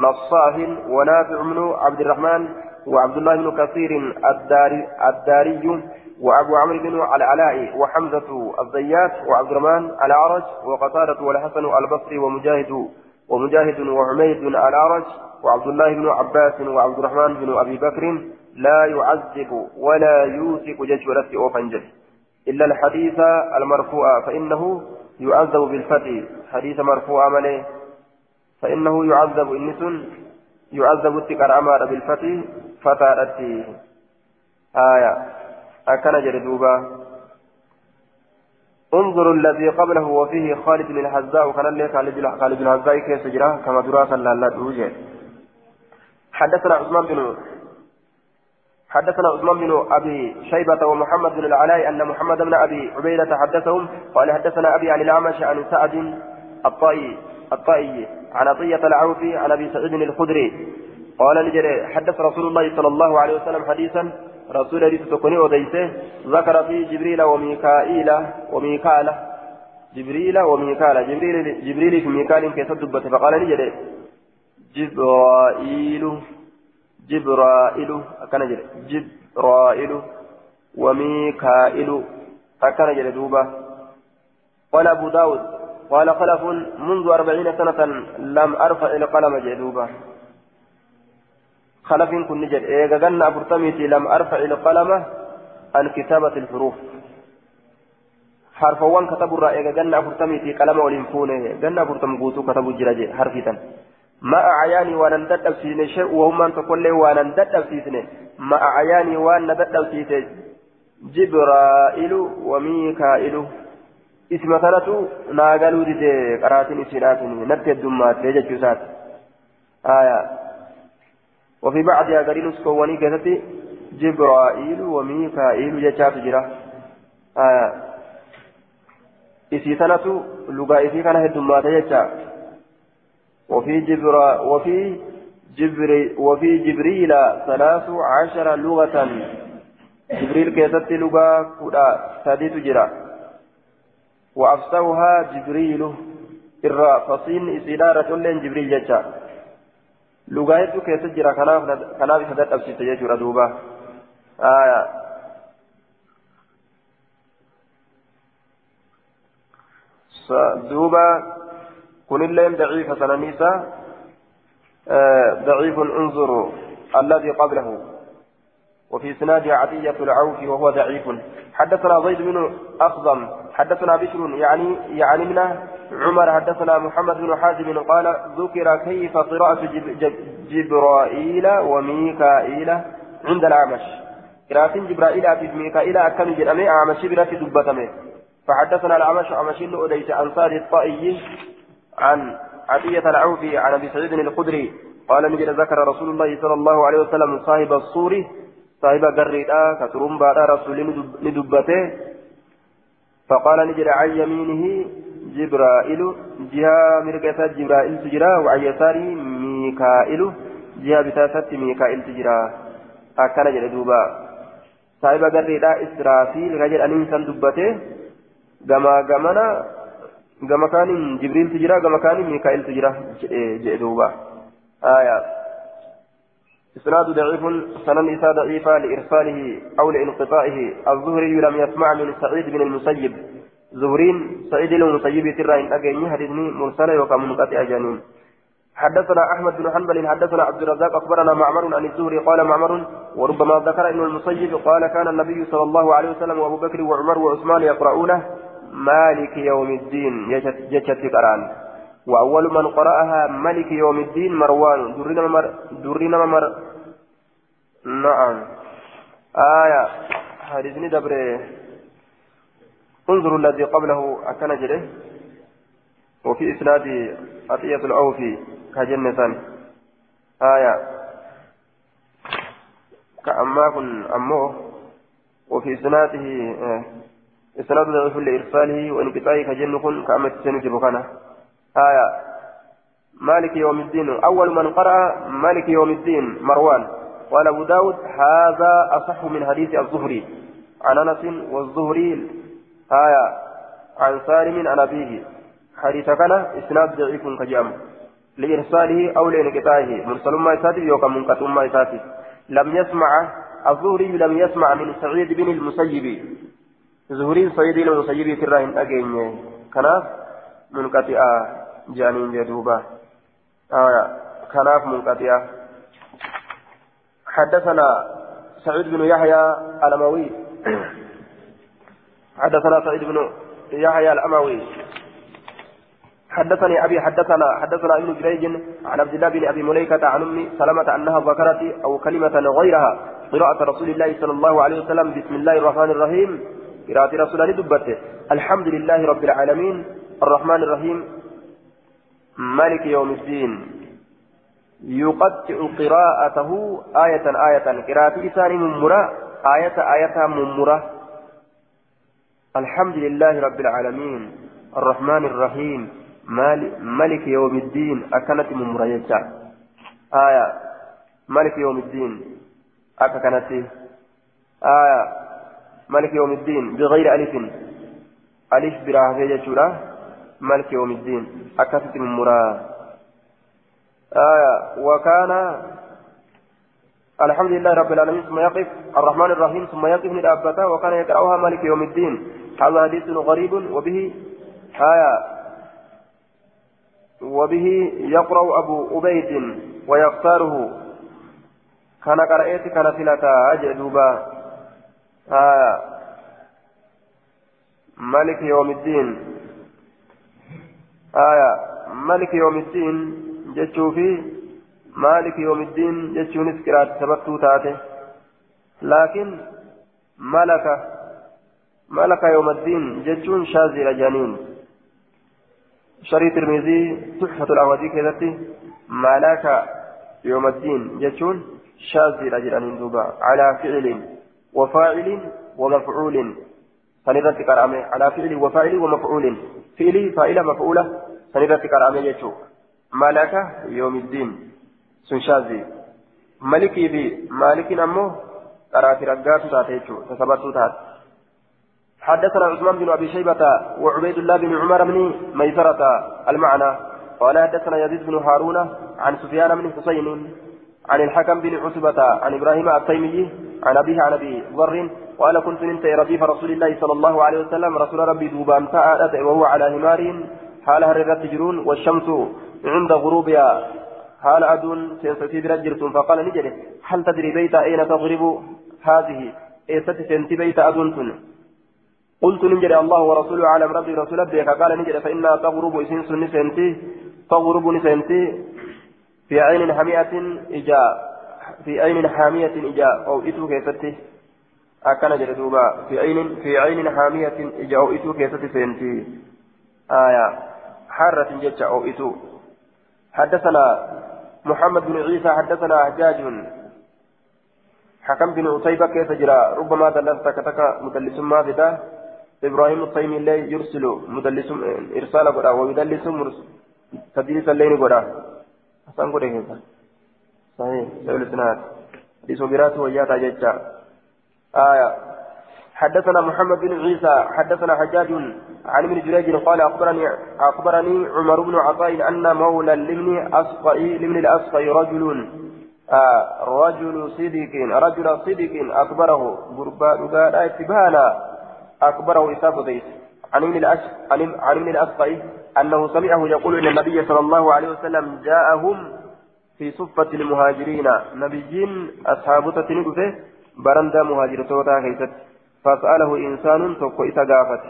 نصاف ونافع بن عبد الرحمن وعبد الله بن كثير الداري, الداري وأبو عمرو بن العلاء وحمزة الزيات وعبد الرحمن الأعرج وقتادة والحسن البصري ومجاهد ومجاهد وعميد الأعرج وعبد الله بن عباس وعبد الرحمن بن أبي بكر لا يعذب ولا يوثق جيش ولست أوفنجل إلا الحديث المرفوع فإنه يعذب بالفتح. حديث مرفوع عمله فإنه يعذب إنس يعذب التكر أمار بالفتح فتارته آية أكن جردوبا انظر الذي قبله وفيه خالد بن الحزاء وكان اللي خالد بن الحزاء كيف جراه كما دراسا لا توجد حدثنا عثمان بن حدثنا عثمان بن ابي شيبه ومحمد بن العلاء ان محمد بن ابي عبيده حدثهم قال حدثنا ابي عن الاعمش عن سعد الطائي الطائي عن عطية العوفي عن ابي سعيد الخدري قال لجري حدث رسول الله صلى الله عليه وسلم حديثا رسول الله تكوني وديسه ذكر في جبريل وميكائيل وميكال جبريل وميكال جبريل جبريل في ميكال كيف دبت فقال لجري جبرائيل جبرائيل أكن جري جبرائيل وميكائيل أكن جري دوبا. قال أبو داود قال خلف منذ أربعين سنة لم أرفع القلم جدوبا خلف كن نجد. إيغا غنى أبرتميتي لم أرفع القلم عن كتابة الحروف. حرفوان كتب الرأي. غنى أبرتميتي قلم ولنفونه غنى أبرتم قوتو كتب الجراجي حرفتا ما أعياني وأنا ندد سيسن شيء وهم أن تقول لي وأنا ندد سيسن ما أعياني وأنا ندد سيسن جبرائيل وميكائيل. إسم ثلاثة ناقلوا دي قراتين سيراتين نبت الدمات. ليجا جوسات آية. وفي بعضها قرين اسكواني كذتي جبرائيل وميكائيل جاءت جرا. آية اسم ثلاثة لغا اسم كان الدمات يجا وفي جبرا وفي جبري وفي جبريل ثلاث عشر لغة. جبريل كيست لغة كدا ساديت جرا. وأفسوها جبريل. إرى فصين إسيدارة لين جبريل جتا لغايته كيف تجرى كناف هدت أبسي تجيجر دوبا آية دوبا كن اللين ضعيف سننيسا آه ضعيف انظروا الذي قبله وفي سناد عطية العوف وهو ضعيف حدثنا زيد بن أخضم حدثنا بشر يعني يعني من عمر حدثنا محمد بن حازم قال ذكر كيف قراءة جب جب جبرائيل وميكائيل عند الأعمش. قراءة جبرائيل في ميكائيل أكم جرمي أعمش في دبتمي. فحدثنا الأعمش أعمش أديس أنصار الطائي عن عطية العوف عن أبي سعيد الخدري. قال نجد ذكر رسول الله صلى الله عليه وسلم صاحب الصور صاحب قريدا كترمبا رسول ندبته. فقال نجد عن يمينه جبرائيل جهة مرقة جبرائيل تجرى وعن يساره ميكائيل جهة بتاسة ميكائيل تجرى. أكان جل دوبا. صاحب قريدا إسرافيل رجل أنين دبته gama gamana gama kaanin jibriiltu jira gama kaanin miikaa'iltu jira jedhe duuba آية إسناد ضعيف سنن إسا ضعيفة لإرساله أو لانقطاعه. الزهري لم يسمع من سعيد بن المسيب. زهرين سعيد المسيب ترى إن أجيني حدثني مرسلة وكم منقطع جانين. حدثنا أحمد بن حنبل حدثنا عبد الرزاق أخبرنا معمر عن الزهري قال معمر وربما ذكر ابن المسيب قال كان النبي صلى الله عليه وسلم وأبو بكر وعمر وعثمان يقرؤونه مالك يوم الدين جشت قرآن وأول من قرأها ملك يوم الدين مروان. درنا مر درنا مر نعم. آية. حديثني دبره انظروا الذي قبله أكن وفي إسناد عطية الأوفي كجنة آية. كأما كن وفي إسناده آه إسناد ضعيف لإرساله وانقطاعه كجن كن كأما تسنجب كان آية. مالك يوم الدين. أول من قرأ مالك يوم الدين مروان. قال أبو داود هذا أصح من حديث الزهري. عن أنس والزهري آية عن سالم عن أبيه. حديث كان إسناد ضعيف كجام. لإرساله أو لإنقطاعه. مرسل ما يساتي يوكا منقطع ما يساتي لم يسمع. الزهري لم يسمع من سعيد بن المسيب. زهري سعيد بن المسيب تراهن أجين كناف منقطعة جانين جدوبا آية كناف منقطعة حدثنا سعيد بن يحيى الأموي حدثنا سعيد بن يحيى الأموي. حدثني أبي حدثنا حدثنا ابن جريج عن عبد الله بن أبي مليكة عن أم سلمة أنها ذكرت أو كلمة غيرها قراءة رسول الله صلى الله عليه وسلم بسم الله الرحمن الرحيم. قراءة رسول الله دبته. الحمد لله رب العالمين. الرحمن الرحيم. مالك يوم الدين. يقطع قراءته آية آية. قراءة إسان ممرة. آية آية ممرة. الحمد لله رب العالمين الرحمن الرحيم مالك يوم الدين أكنت ممرة يجا آية مالك يوم الدين. أكنت آية؟ مالك يوم الدين. بغير ألف. ألف براه يجا مالك يوم الدين. أكنت ممرة آية وكان الحمد لله رب العالمين ثم يقف. الرحمن الرحيم ثم يقف للأبتا وكان يقرأها مالك يوم الدين. هذا حديث غريب وبه آية وبه يقرأ أبو أبيد ويختاره. كان قرأت كان فلتا أجدوبا آية مالك يوم الدين. آية مالك يوم الدين jechuufi مالك يوم الدين jechuunis qiraati sabattuu taate laakiin ملك ملك يوم الدين جتون شاذي رجانين شري ترمذي تحفة الأودي كذتي ملك يوم الدين جتون شاذي رجانين دوبا على فعل وفاعل ومفعول. سنرت كرامة على فعل وفاعل ومفعول. فعل فاعل مفعولة سنرت كرامة جتون ملك يوم الدين سنشازي ملكي بي مالك أمه قرات رقات تاتيتو تثبتو تات. حدثنا عثمان بن أبي شيبة وعبيد الله بن عمر بن ميسرة المعنى. قال حدثنا يزيد بن هارون عن سفيان بن حسين عن الحكم بن عتبة عن إبراهيم التيمي عن أبيه عن أبي ضر قال كنت أنت رديف رسول الله صلى الله عليه وسلم رسول ربي دوبان فأدت وهو على همار حال هررت تجرون والشمس عند غروبها حال أدون سينستي برجرتم فقال نجري هل تدري بيت أين تضرب هذه؟ إيست سنتي بيت أدون قلت نجري الله ورسوله على ربي رسول ربي قال نجري فإنها تغرب إسين سني سنتي تغرب نسنتي في عين حمية إجاء في عين حامية إجاء أو إتو كيستي. أكن جلدوبا في عين في عين حامية إجاء أو إتو كيستي سنتي. آية حارة جتة أو إتو. حدثنا محمد بن عيسى حدثنا حجاج. حكم بن عتيبة كيف جرى؟ ربما دلست كتك مدلس ما بدا إبراهيم الطيمي اللي يرسل مدلس إرسال قرا ويدلس تدليس الليل قرا حسن قرا كيف؟ صحيح. سيقول السنات دي صبرات وياتا ججا آية. حدثنا محمد بن عيسى حدثنا حجاج عن ابن جريج قال أخبرني أخبرني عمر بن عطاء أن مولى لابن اصفئ لابن الاصفئ رجل آه رجل صدق رجل صدق أخبره غرباء قال اتبانا اخبره اساب بيت عن ابن عن ابن الاصفئ أنه سمعه يقول إن النبي صلى الله عليه وسلم جاءهم في صفة المهاجرين. نبيين أصحاب تتنقفه برندا مهاجر توتا كيست. فسأله إنسان توكو إسا قافت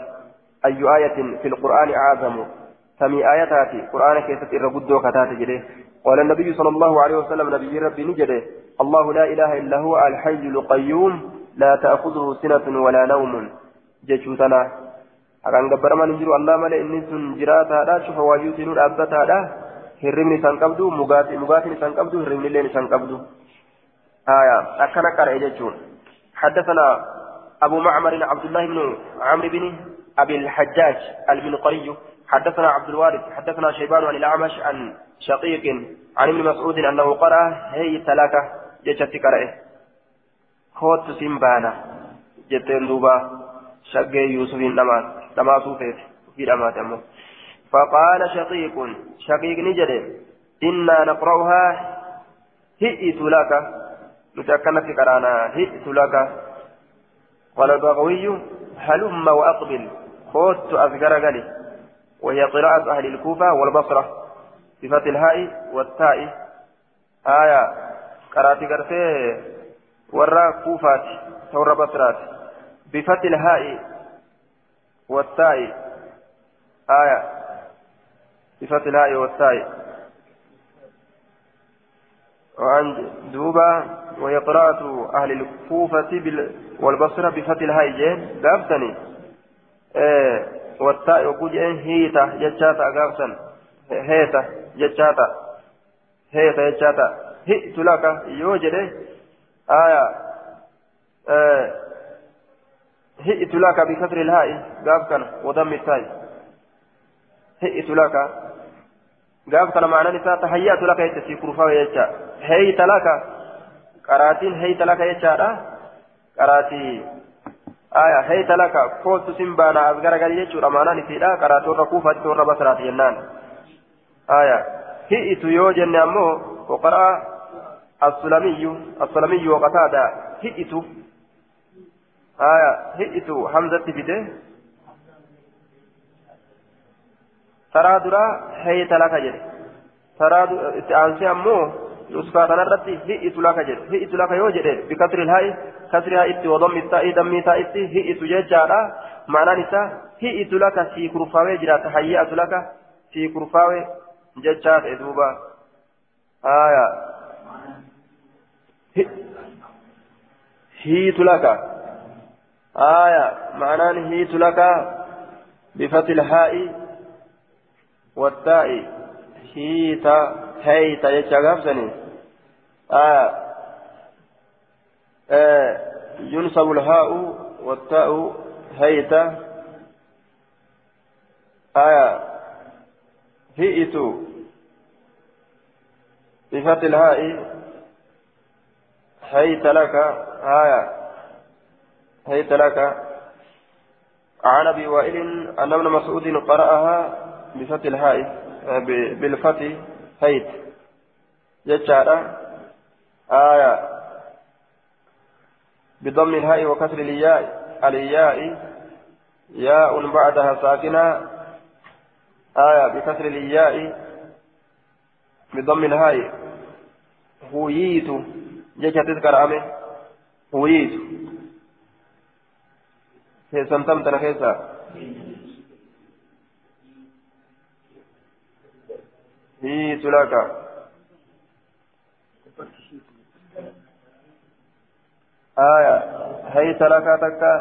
أي آية في القرآن أعظم؟ سمي آياتاتي. قرآن كيست إرقدو كتات جده. قال النبي صلى الله عليه وسلم نبي ربي نجده. الله لا إله إلا هو الحي القيوم. لا تأخذه سنة ولا نوم. جيشوتنا akan gabbaraman hin jiru allah malee inni sun jiraataadha cufa waayyuutiin dhaabbataadha hirribni isaan qabdu mugaatiin isaan qabdu hirribni illeen isaan qabdu akkana qara'e jechuun حدثنا أبو معمر عبد الله بن عمرو بن أبي الحجاج المنقري حدثنا عبد الوارث حدثنا شيبان عن الأعمش عن شقيق عن ابن مسعود أنه قرأ هي تلاكة جتت قرأه خوت سيمبانا جتين دوبا شقي يوسف نمات لما صوفيت. في أمه. فقال شقيق شقيق نجد إنا نقرأها هئت لك. متأكدت قرانا هئت لك. قال البغوي هلم وأقبل. خوت أذكر قلي وهي قراءة أهل الكوفة والبصرة. بفتح الهاء والتاء. آية. قرأت قرتي ورا كوفات ثور بصرات. بفتح الهاء والتاء آية. بفتح الهاء والتاء وعند دوبا وهي قراءة أهل الكوفة والبصرة بفتح الهاء جين. قابتني إيه. والتاء يقول جين. هيتا. جتشاتا. قابتن هيتا. جتشاتا. هيتا. جتشاتا. هئت لك. يوجد. آية. إيه. هئت لك بكسر الهاء. قابتن وضم التاء. هئت لك. قابتن معنى نساء تحيات لك يتسي كرفا ويجا هيت لك. قراتين هيت لك يجا قراتي. آية هيت لك. كوت سنبانا أذكر قال يجور أمانا نسيلا قراتور ركوفة تور بسرات ينان. آية هئت يوجن أمو وقرأ السلمي السلمي وقتادا. هئت آية هئت حمزة بده ترى درا هيت لك جل ترى أنسي أمو نسخة كنرتي هئت لك جل هئت لك يوجد بكسر الهاء كسرها إت وضم التاء دم تاء إت هئت ججارا معنى نساء هئت لك في كرفاوي جرا. تحيئت لك في كرفاوي ججات إدوبا آية. هيت لك آية معنى هيت لك بفتح الهاء والتاء. هيت هيت يتشغفني آه. آه. ينصب الهاء والتاء هيت آية. هئت. بفتح الهاء هيت لك. آية. هيت لك عن أبي وائل أن ابن مسعود قرأها بفتح الهاء بالفتح هيت. جتشارا آية بضم الهاء وكسر الياء الياء ياء بعدها ساكنة. آية بكسر الياء بضم الهاء. هويت. جتشا تذكر أمه هويت. Keessan tamtana keessa hiitu laka aya hayta laka takka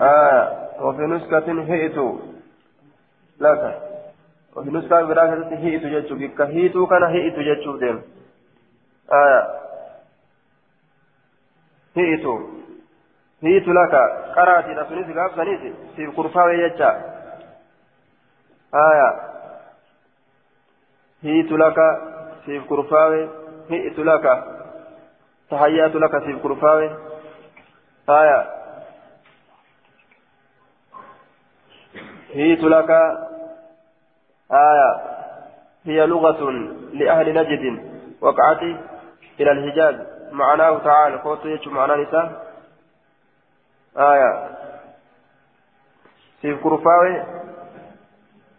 aya وفي نسخة هئت لك وفي نسخة براكة هئت جتشو بك هئتو كان هئت جتشو ديم آية hi'itu hi'itu laka qaraatiidha sunis gaafsaniiti siif kurfaawe jecha aya hi'itu laka siif kurfaawe hi'itu laka tahayyaatu laka siif kurfaawe aya hi'itu laka aya هي لغة لأهل نجد وقعت إلى الحجاز معناه تعالى قلت يجو معنى نساء آية. في كرفاوي.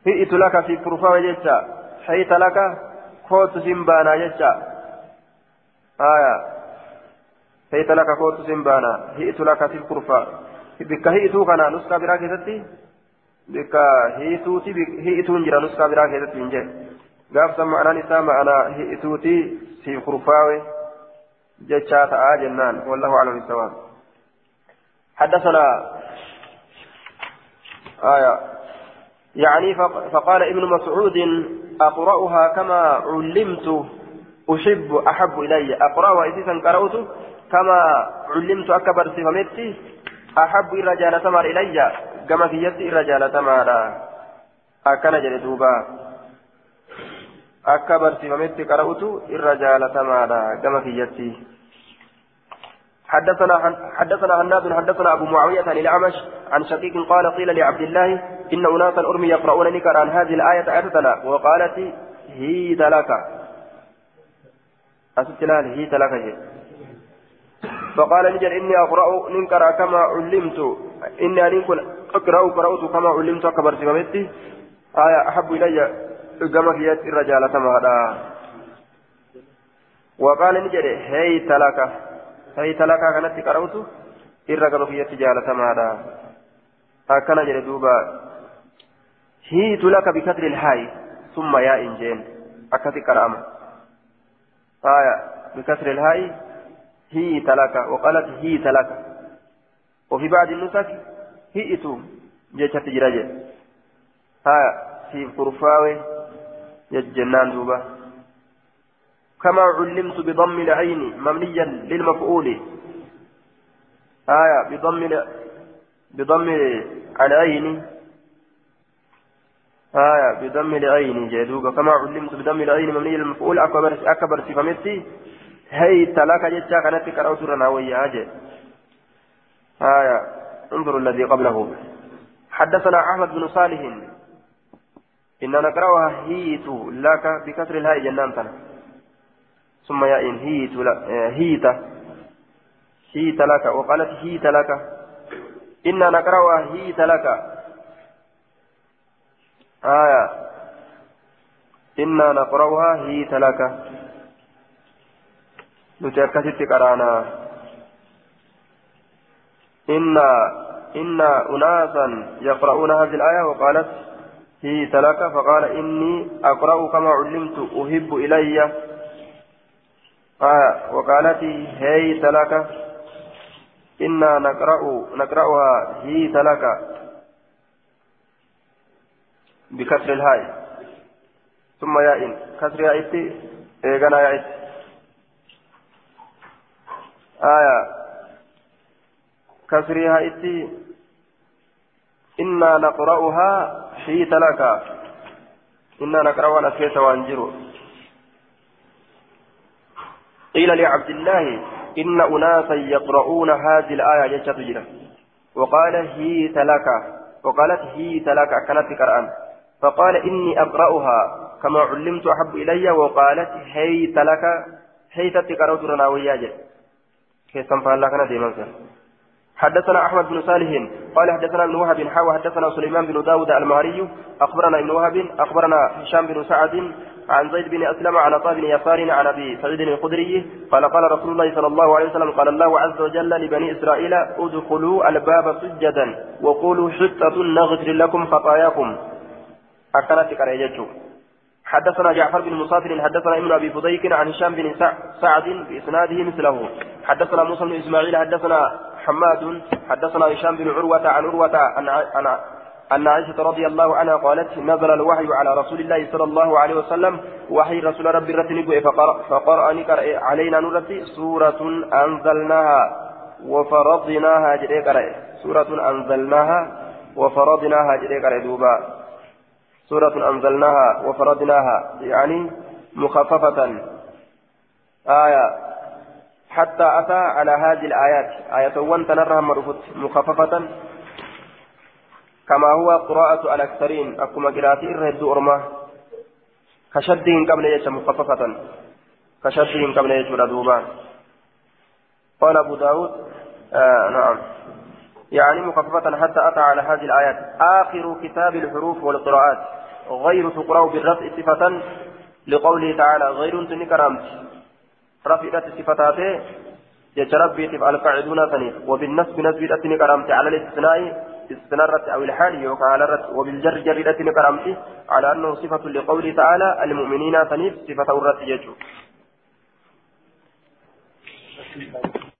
هئت لك في كرفاوي جتا حيت لك قلت سنبانا جتا آية. حيت لك قلت سنبانا هئت لك في كرفا بك هئتو كان نسكا براكتتي بك هئتوتي هئتون جرا نسكا براكتتي نجي. قابسا معنى نساء معنى هئتوتي في كرفاوي. جتشات آجنان والله أعلم بالصواب. حدثنا آية. يعني فقال ابن مسعود أقرأها كما علمت أحب أحب إلي. أقرأها إذا قرأت كما علمت أكبر صفمتي أحب الرجال تمر إلي. كما في يدي الرجال تمر أكن جلدوبا akka barsiifametti qara'utu irra jaalatamaadha. Gama kiyyatti. حدثنا حدثنا هناد حدثنا أبو معاوية عن الأعمش عن شقيق قال قيل لعبد الله إن اناسا ارمي يقرؤون نكر عن هذه الآية أتتنا. وقالت هي لك. أستلال هي لك. فقال نجر إني أقرأ ننكر كما علمت. إني ان اقرا قرأت كما علمت. كبر سمعتي آية أحب إلي. Irra jaalatamaadha waqaala ni jedhe heyta laka heyta lakaa kanatti qara'utu irra gama kiyyatti jaalatamaadha akkana jedhe duuba hiitu laka bikasri ilhaayi summa yaa in jeen akkasi qara'ama aya bikasri ilhaayi هيت لك وقالت هيت لك وفي بعض النسخ هيئت جيشة تجرجة ها في قرفاوي يجنان دوبا. كما علمت بضم العين مبنيا للمفعول. آية بضم بضم العين. آية بضم العين. جدوبا كما علمت بضم العين مبنيا للمفعول. أكبر أكبر صفمتي هي تلاك جتا كانت كرأوت رناوية أجل آية انظر الذي قبله. حدثنا أحمد بن صالح. إن نقرأها هيت لك بكسر الهاء جنان تنا. ثم يائن هيت هيت. هيت لك وقالت هيت لك. إن نقرأها هيت لك. آية. إنا نقرأها هيت لك. نتأكد قرانا. إن إن أناسا يقرؤون هذه الآية وقالت هي تلك فقال إني أقرأ كما علمت أحب إلي. آه وقالت هي تلك إنا نقرأ نقرأها هي تلك بكسر الهاء. ثم يائن كسر يائتي إيغانا يائت آية. كسر يائتي إنا نقرأها حيت لك. إنا نقرأ نسيت وانجروا قيل لعبد الله إن أناسا يقرؤون هذه الآية تجرى وقال هيت لك. وقالت هي تلك أكنت قرآن. فقال إني أقرأها كما علمت أحب إلي وقالت هي تلك هي تتقرأت رناوية كيف فعل لك ديما حدثنا أحمد بن صالح قال حدثنا ابن وهب حاوى حدثنا سليمان بن داود المهري أخبرنا ابن وهب أخبرنا هشام بن سعد عن زيد بن أسلم عن عطاء بن يسار عن أبي سعيد الخدري قال قال رسول الله صلى الله عليه وسلم قال الله عز وجل لبني إسرائيل ادخلوا الباب سجدا وقولوا حطة نغفر لكم خطاياكم. اكلت كريجته حدثنا جعفر بن مسافر حدثنا ابن أبي فضيك عن هشام بن سعد بإسناده مثله. حدثنا موسى بن إسماعيل حدثنا حماد حدثنا هشام بن عروة عن عروة عن أن عائشة رضي الله عنها قالت نزل الوحي على رسول الله صلى الله عليه وسلم وحي رسول ربي رتني فقرأ, فقرأ علينا نرتي سورة أنزلناها وفرضناها جري قرأ سورة أنزلناها وفرضناها جري قرأ دوبا. سورة أنزلناها وفرضناها يعني مخففة. آية حتى أتى على هذه الآيات. آية وان تنرها مرفوت مخففة. كما هو قراءة الأكثرين. أكما قراءة الرد أرمى. كشدهم قبل يش مخففة. كشدهم قبل يش دوبان قال أبو داود آه نعم. يعني مخففة حتى أتى على هذه الآيات. آخر كتاب الحروف والقراءات. غير تقرأ بالرفع صفة لقوله تعالى غير تنكرمت رفعت صفتاته جج ربي تبع القاعدون ثنيف وبالنسب نسب أتني كرامتي على الاستثناء استنرت أو الحال يوكا على الرت وبالجر جر أتني كرامتي على أنه صفة لقوله تعالى المؤمنين ثنيف صفة الرت يجو.